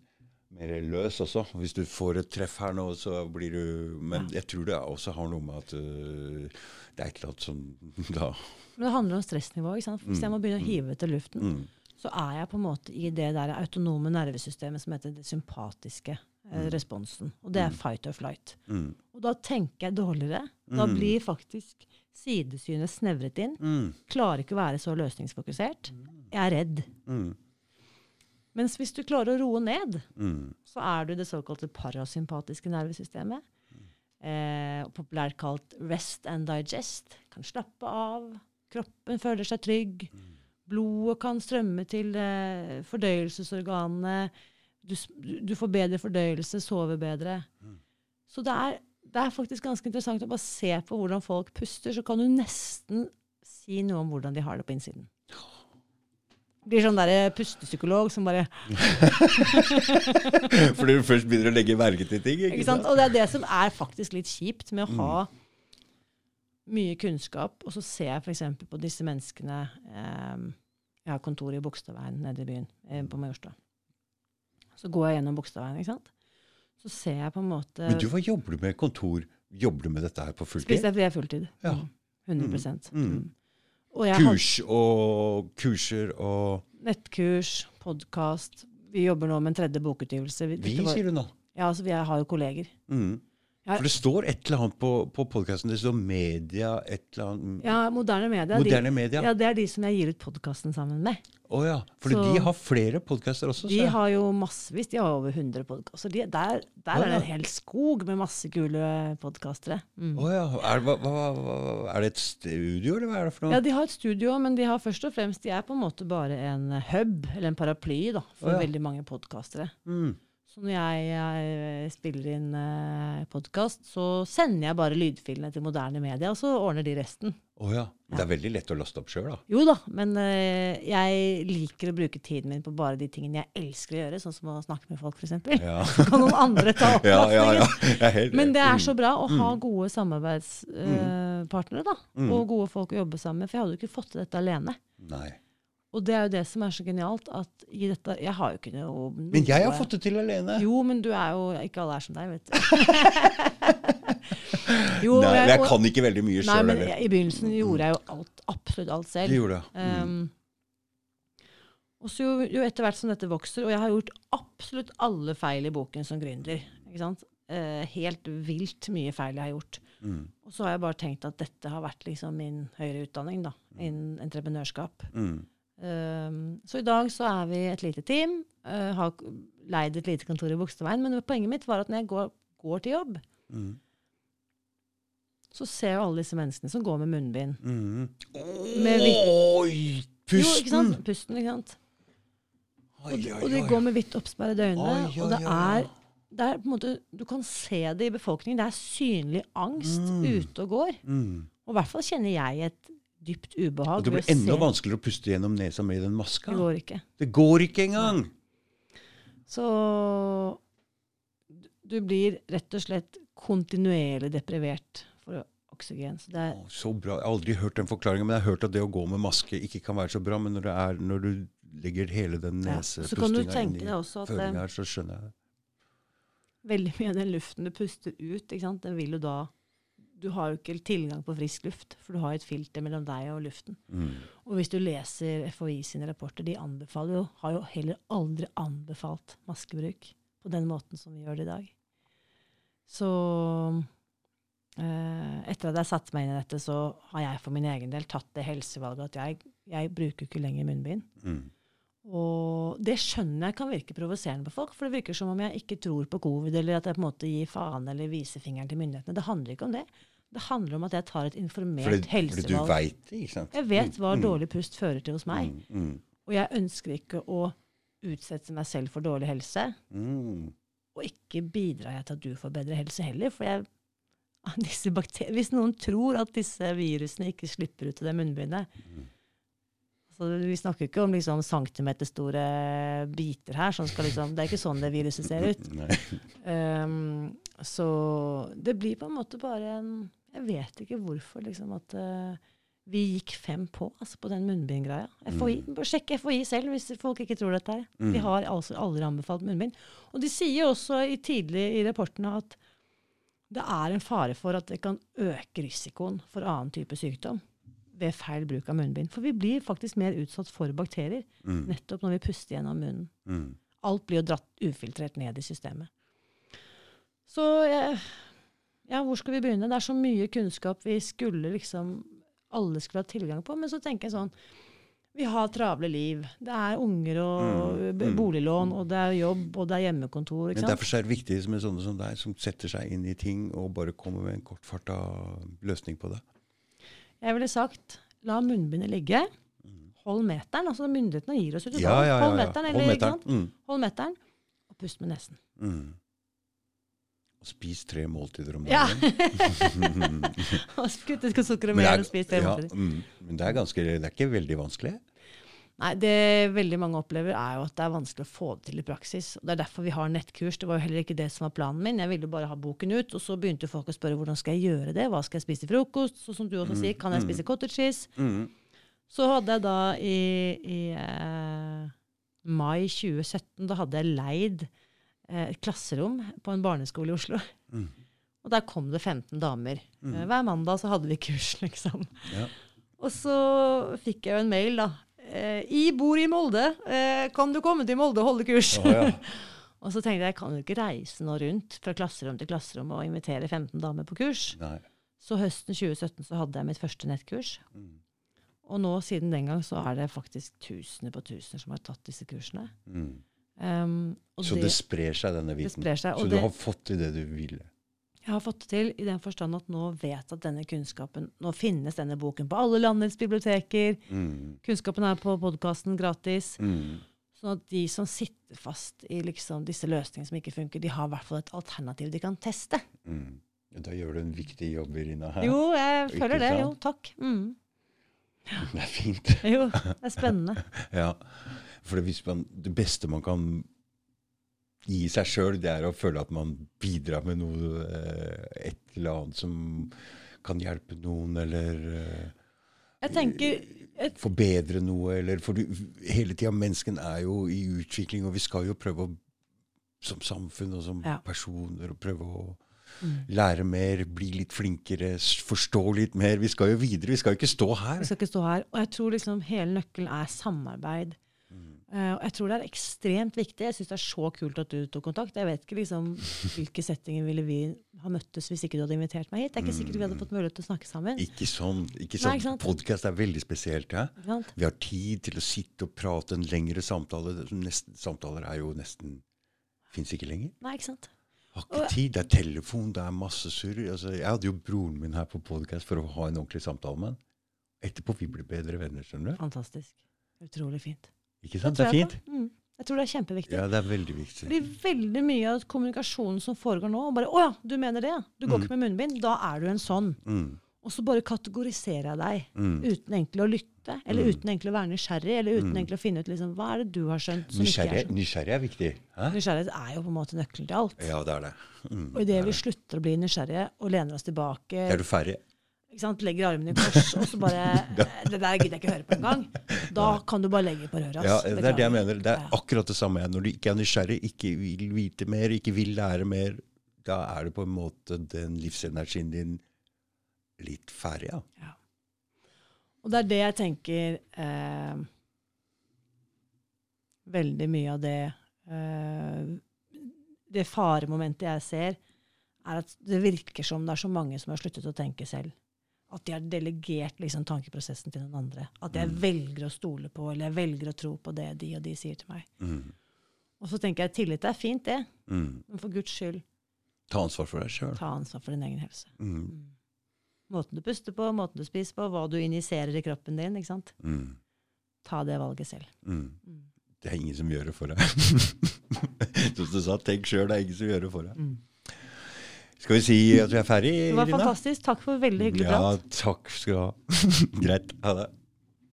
[SPEAKER 1] mer løs også. Hvis du får et treff her nå, så blir du Men jeg tror det også har noe med at eh, det er et eller annet som da
[SPEAKER 2] Men det handler om stressnivå. ikke sant? Hvis jeg må begynne å hive til luften,
[SPEAKER 1] mm,
[SPEAKER 2] så er jeg på en måte i det der autonome nervesystemet som heter det sympatiske eh, responsen. Og det er fight or flight.
[SPEAKER 1] mm,
[SPEAKER 2] Og da tenker jeg dårligere. Da
[SPEAKER 1] Mm.
[SPEAKER 2] blir faktisk sidesynet snevret inn.
[SPEAKER 1] mm,
[SPEAKER 2] Klarer ikke å være så løsningsfokusert. Jeg er redd.
[SPEAKER 1] mm,
[SPEAKER 2] Mens hvis du klarer å roe ned,
[SPEAKER 1] mm.
[SPEAKER 2] så er du det såkalte parasympatiske nervesystemet. Eh, populært kalt rest and digest. Kan slappe av. Kroppen føler seg trygg. Blodet kan strømme til eh, fordøyelsesorganene. Du, du får bedre fordøyelse, sover bedre. Så det er, det er faktisk ganske interessant å bare se på hvordan folk puster, så kan du nesten si noe om hvordan de har det på innsiden. Blir sånn der pustepsykolog som bare
[SPEAKER 1] Fordi du først begynner å legge merke til ting. Ikke,
[SPEAKER 2] Ikke sant? Og det er det som er faktisk litt kjipt med å ha mye kunnskap, og så ser jeg f.eks. på disse menneskene eh, Jeg har kontor i Bogstadveien nede i byen, eh, på Majorstua. Så går jeg gjennom Bogstadveien, ikke sant. Så ser jeg på en måte
[SPEAKER 1] Men du, hva jobber du med kontor? Jobber du med dette her på fulltid?
[SPEAKER 2] Spiser jeg fulltid.
[SPEAKER 1] Ja.
[SPEAKER 2] Mm. 100
[SPEAKER 1] Mm.
[SPEAKER 2] Mm. Og
[SPEAKER 1] Kurs og kurser og
[SPEAKER 2] nettkurs, podkast. Vi jobber nå med en tredje bokutgivelse.
[SPEAKER 1] Vi,
[SPEAKER 2] vi
[SPEAKER 1] sier du nå.
[SPEAKER 2] Ja, altså, vi har jo kolleger.
[SPEAKER 1] Mm.
[SPEAKER 2] Ja.
[SPEAKER 1] For det står et eller annet på, på podkasten. Det står media, et eller annet
[SPEAKER 2] Ja, moderne media.
[SPEAKER 1] Moderne
[SPEAKER 2] de,
[SPEAKER 1] media.
[SPEAKER 2] Ja,
[SPEAKER 1] ja.
[SPEAKER 2] det er de som jeg gir ut podkasten sammen med.
[SPEAKER 1] ja. For de har flere podkaster også.
[SPEAKER 2] De
[SPEAKER 1] så
[SPEAKER 2] har jo massevis. De har over 100 podkaster. De, der der
[SPEAKER 1] Å,
[SPEAKER 2] er det en hel skog med masse kule podkastere. Mm.
[SPEAKER 1] oh, ja. Er, hva, hva, hva, er det et studio, eller hva er det for noe?
[SPEAKER 2] Ja, de har et studio, men de har først og fremst De er på en måte bare en hub, eller en paraply, da, for
[SPEAKER 1] Å, ja.
[SPEAKER 2] veldig mange podkastere.
[SPEAKER 1] Mm.
[SPEAKER 2] Så når jeg, jeg spiller inn eh, podkast, så sender jeg bare lydfilene til moderne media, og så ordner de resten.
[SPEAKER 1] Å ja. ja. Det er veldig lett å laste opp sjøl, da.
[SPEAKER 2] Jo da, men eh, jeg liker å bruke tiden min på bare de tingene jeg elsker å gjøre, sånn som å snakke med folk, f.eks.
[SPEAKER 1] Ja.
[SPEAKER 2] Så kan noen andre ta
[SPEAKER 1] ja, ja,
[SPEAKER 2] opplastningen.
[SPEAKER 1] ja. Helt
[SPEAKER 2] Men det er
[SPEAKER 1] Mm.
[SPEAKER 2] så bra å ha gode samarbeidspartnere, da.
[SPEAKER 1] Mm.
[SPEAKER 2] Og gode folk å jobbe sammen med. For jeg hadde jo ikke fått til dette alene.
[SPEAKER 1] Nei.
[SPEAKER 2] Og det er jo det som er så genialt, at i dette Jeg har jo ikke noe
[SPEAKER 1] Men jeg har fått det til alene.
[SPEAKER 2] Jo, men du er jo Ikke alle er som deg, vet du. jo,
[SPEAKER 1] Nei,
[SPEAKER 2] jeg-
[SPEAKER 1] jeg kan ikke veldig mye sjøl
[SPEAKER 2] men
[SPEAKER 1] heller.
[SPEAKER 2] i begynnelsen gjorde jeg jo alt, absolutt alt selv.
[SPEAKER 1] Det gjorde jeg. Mm.
[SPEAKER 2] Um, og så jo, jo etter hvert som dette vokser, og jeg har gjort absolutt alle feil i boken som gründer. Ikke sant? Uh, helt vilt mye feil jeg har gjort.
[SPEAKER 1] Mm.
[SPEAKER 2] Og så har jeg bare tenkt at dette har vært liksom min høyere utdanning da, innen entreprenørskap.
[SPEAKER 1] Mm.
[SPEAKER 2] Um, så i dag så er vi et lite team. Uh, har leid et lite kontor i Bogstadveien. Men poenget mitt var at når jeg går, går til jobb,
[SPEAKER 1] Mm.
[SPEAKER 2] så ser jeg alle disse menneskene som går med munnbind.
[SPEAKER 1] Mm.
[SPEAKER 2] Med
[SPEAKER 1] Oi!
[SPEAKER 2] Jo, ikke
[SPEAKER 1] Pusten!
[SPEAKER 2] sant? Pusten, ikke sant?
[SPEAKER 1] Oi,
[SPEAKER 2] Og de går med hvitt oppsperrede øyne. Og det er, det er på en måte, Du kan se det i befolkningen. Det er synlig angst
[SPEAKER 1] Mm.
[SPEAKER 2] ute og går.
[SPEAKER 1] Mm.
[SPEAKER 2] Og i hvert fall kjenner jeg et dypt ubehag.
[SPEAKER 1] Og det blir enda vanskeligere å puste gjennom nesa med den maska.
[SPEAKER 2] Det går ikke.
[SPEAKER 1] Det går ikke engang!
[SPEAKER 2] Så du- blir rett og slett kontinuerlig deprivert for oksygen. Så det er,
[SPEAKER 1] oh, så bra. Jeg har aldri hørt den forklaringen, men jeg har hørt at det å gå med maske ikke kan være så bra. Men når, det er, når du legger hele den nesepustinga
[SPEAKER 2] ja,
[SPEAKER 1] inn i
[SPEAKER 2] det-
[SPEAKER 1] følinga her, så skjønner jeg det.
[SPEAKER 2] veldig mye av den luften du puster ut, den vil jo da Du har jo ikke tilgang på frisk luft, for du har et filter mellom deg og luften.
[SPEAKER 1] Mm.
[SPEAKER 2] Og hvis du leser FHI sine rapporter, de anbefaler jo, har jo heller aldri anbefalt maskebruk på den måten som vi gjør det i dag. Så eh, etter at jeg satte meg inn i dette, så har jeg for min egen del tatt det helsevalget at jeg, jeg bruker ikke lenger munnbind.
[SPEAKER 1] Mm.
[SPEAKER 2] Og det skjønner jeg kan virke provoserende på folk, for det virker som om jeg ikke tror på covid, eller at jeg på en måte gir faen eller viser fingeren til myndighetene. Det handler ikke om det. Det handler om at jeg tar et informert
[SPEAKER 1] Fordi, fordi du vet det, ikke sant?
[SPEAKER 2] Jeg vet hva
[SPEAKER 1] Mm,
[SPEAKER 2] dårlig pust fører til hos meg.
[SPEAKER 1] Mm, mm,
[SPEAKER 2] Og jeg ønsker ikke å utsette meg selv for dårlig helse.
[SPEAKER 1] mm.
[SPEAKER 2] Og ikke bidrar jeg til at du får bedre helse heller. For jeg Hvis noen tror at disse virusene ikke slipper ut av det munnbindet så Vi snakker ikke om liksom centimeterstore biter her. Som skal liksom, det er ikke sånn det viruset ser ut. Um, så det blir på en måte bare en Jeg vet ikke hvorfor, liksom, at uh, vi gikk fem på altså på den munnbindgreia. FHI, bare Sjekk FHI selv hvis folk ikke tror dette. her.
[SPEAKER 1] Mm.
[SPEAKER 2] De har altså aldri anbefalt munnbind. Og de sier også i tidlig i rapportene at det er en fare for at det kan øke risikoen for annen type sykdom ved feil bruk av munnbind. For vi blir faktisk mer utsatt for bakterier
[SPEAKER 1] Mm.
[SPEAKER 2] nettopp når vi puster gjennom munnen.
[SPEAKER 1] Mm.
[SPEAKER 2] Alt blir jo dratt ufiltrert ned i systemet. Så eh, ja, hvor skal vi begynne? Det er så mye kunnskap vi skulle liksom alle skulle ha tilgang på. Men så tenker jeg sånn Vi har travle liv. Det er unger og
[SPEAKER 1] Mm, mm,
[SPEAKER 2] boliglån, og det er jobb, og det er hjemmekontor. Ikke sant?
[SPEAKER 1] Men derfor er det viktig med sånne som deg, som setter seg inn i ting og bare kommer med en kortfarta løsning på det.
[SPEAKER 2] Jeg ville sagt la munnbindet ligge. Hold meteren. altså Myndighetene gir oss ut
[SPEAKER 1] Ja, ja, ja.
[SPEAKER 2] Hold meteren, eller, Hold
[SPEAKER 1] meteren. Mm.
[SPEAKER 2] Hold meteren, og pust med nesen.
[SPEAKER 1] Mm. Og spis tre måltider om
[SPEAKER 2] Ja.
[SPEAKER 1] dagen.
[SPEAKER 2] Og Kutte sukker og mel og spis tre
[SPEAKER 1] ja,
[SPEAKER 2] måltider.
[SPEAKER 1] mm, men det er, ganske, det er ikke veldig vanskelig.
[SPEAKER 2] Nei, Det veldig mange opplever, er jo at det er vanskelig å få det til i praksis. Og Det er derfor vi har nettkurs. Det var jo heller ikke det som var planen min. Jeg ville bare ha boken ut. Og så begynte folk å spørre hvordan skal jeg gjøre det. Hva skal jeg spise til frokost? Så som du også sier, kan jeg spise cottage cheese?
[SPEAKER 1] Mm.
[SPEAKER 2] Så hadde jeg da i, i eh, mai 2017 da hadde jeg leid et klasserom på en barneskole i Oslo.
[SPEAKER 1] Mm.
[SPEAKER 2] Og der kom det 15 damer. Mm. hver mandag så hadde vi kurs, liksom.
[SPEAKER 1] Ja.
[SPEAKER 2] Og så fikk jeg jo en mail, da. Eh, I bor i Molde. Eh, kan du komme til Molde og holde kurs?
[SPEAKER 1] Oh, ja.
[SPEAKER 2] og så tenkte jeg jeg kan jo ikke reise nå rundt fra klasserom til klasserom og invitere 15 damer på kurs.
[SPEAKER 1] Nei.
[SPEAKER 2] Så høsten 2017 så hadde jeg mitt første nettkurs.
[SPEAKER 1] Mm.
[SPEAKER 2] Og nå siden den gang så er det faktisk tusener på tusener som har tatt disse kursene.
[SPEAKER 1] Mm.
[SPEAKER 2] Um,
[SPEAKER 1] Så det, sprer seg, denne
[SPEAKER 2] det
[SPEAKER 1] viten.
[SPEAKER 2] seg.
[SPEAKER 1] Så du
[SPEAKER 2] det,
[SPEAKER 1] har fått til det du ville.
[SPEAKER 2] jeg har fått det til i den forstand at nå vet at denne kunnskapen Nå finnes denne boken på alle landets biblioteker.
[SPEAKER 1] Mm.
[SPEAKER 2] Kunnskapen er på podkasten gratis.
[SPEAKER 1] Mm.
[SPEAKER 2] Sånn at de som sitter fast i liksom disse løsningene som ikke funker, de har i hvert fall et alternativ de kan teste.
[SPEAKER 1] Mm. Da gjør du en viktig jobb, Irina. Her.
[SPEAKER 2] Jo, jeg
[SPEAKER 1] Ikke
[SPEAKER 2] føler det. Jo, takk. Mm.
[SPEAKER 1] Det er fint.
[SPEAKER 2] Jo, det er spennende.
[SPEAKER 1] Ja. For man, det beste man kan gi seg sjøl, det er å føle at man bidrar med noe, eh, et eller annet som kan hjelpe noen, eller eh,
[SPEAKER 2] Jeg tenker et,
[SPEAKER 1] forbedre noe, eller For du, hele tida, mennesken er jo i utvikling, og vi skal jo prøve å som samfunn og som
[SPEAKER 2] Ja.
[SPEAKER 1] personer å prøve å
[SPEAKER 2] Mm.
[SPEAKER 1] lære mer, bli litt flinkere, forstå litt mer. Vi skal jo videre, vi skal jo ikke stå her.
[SPEAKER 2] Vi skal ikke stå her. Og jeg tror liksom hele nøkkelen er samarbeid. Eh, og jeg tror det er ekstremt viktig. Jeg syns det er så kult at du tok kontakt. Jeg vet ikke liksom hvilke settinger ville vi ha møttes hvis ikke du hadde invitert meg hit. Det er ikke sikkert vi hadde fått mulighet til å snakke sammen.
[SPEAKER 1] Ikke sånn. ikke
[SPEAKER 2] Nei,
[SPEAKER 1] sånn.
[SPEAKER 2] sant?
[SPEAKER 1] Podkast er veldig spesielt. Ja? Vi har tid til å sitte og prate en lengre samtale. Nesten, samtaler er jo nesten Fins ikke lenger.
[SPEAKER 2] Nei, ikke sant?
[SPEAKER 1] Har ikke tid. Det er telefon, det er masse surr. Altså, jeg hadde jo broren min her på podkast for å ha en ordentlig samtale med han. Etterpå vi ble bedre venner, skjønner du.
[SPEAKER 2] Fantastisk. Utrolig fint.
[SPEAKER 1] Ikke sant?
[SPEAKER 2] Det,
[SPEAKER 1] Det er fint.
[SPEAKER 2] Mm. Jeg tror det er kjempeviktig.
[SPEAKER 1] Ja, det er veldig viktig.
[SPEAKER 2] Fordi veldig mye av kommunikasjonen som foregår nå, og bare 'Å ja, du mener det. Du går
[SPEAKER 1] Mm.
[SPEAKER 2] ikke med munnbind.' Da er du en sånn.
[SPEAKER 1] Mm,
[SPEAKER 2] Og så bare kategoriserer jeg deg
[SPEAKER 1] mm.
[SPEAKER 2] uten egentlig å lytte, eller
[SPEAKER 1] Mm.
[SPEAKER 2] uten egentlig å være nysgjerrig, eller uten
[SPEAKER 1] Mm.
[SPEAKER 2] egentlig å finne ut liksom, hva er det du har skjønt som ikke er sånn.
[SPEAKER 1] nysgjerrig er viktig. Hæ?
[SPEAKER 2] Nysgjerrighet er jo på en måte nøkkelen til alt.
[SPEAKER 1] Ja, det er det. Mm,
[SPEAKER 2] Og idet
[SPEAKER 1] det
[SPEAKER 2] vi
[SPEAKER 1] er
[SPEAKER 2] slutter å bli nysgjerrige og lener oss tilbake,
[SPEAKER 1] Er du ferdig?
[SPEAKER 2] Legger armene i kors, og så bare Det der gidder jeg ikke høre på engang. Da kan du bare legge på røret.
[SPEAKER 1] Ja, det er det jeg mener. Det er akkurat det samme. Når du ikke er nysgjerrig, ikke vil vite mer, ikke vil lære mer, da er det på en måte den livsenergien din litt ferdig, ja.
[SPEAKER 2] Ja. Og det er det jeg tenker eh, Veldig mye av det eh, Det faremomentet jeg ser, er at det virker som det er så mange som har sluttet å tenke selv. At de har delegert liksom, tankeprosessen til noen andre. At jeg
[SPEAKER 1] Mm.
[SPEAKER 2] velger å stole på, eller jeg velger å tro på det de og de sier til meg.
[SPEAKER 1] Mm.
[SPEAKER 2] Og så tenker jeg tillit er fint, det.
[SPEAKER 1] Mm.
[SPEAKER 2] Men for Guds skyld,
[SPEAKER 1] Ta ansvar for deg sjøl.
[SPEAKER 2] ta ansvar for din egen helse.
[SPEAKER 1] Mm.
[SPEAKER 2] Måten du puster på, måten du spiser på, hva du injiserer i kroppen din. ikke sant?
[SPEAKER 1] Mm.
[SPEAKER 2] Ta det valget selv.
[SPEAKER 1] Mm.
[SPEAKER 2] Mm.
[SPEAKER 1] Det er ingen som gjør det for deg. Som du sa, tenk sjøl, det er ingen som gjør det for deg. Skal vi si at vi er ferdig,
[SPEAKER 2] Det var fantastisk. Takk for veldig hyggelig
[SPEAKER 1] Ja, takk skal du ha. Greit. Ha det.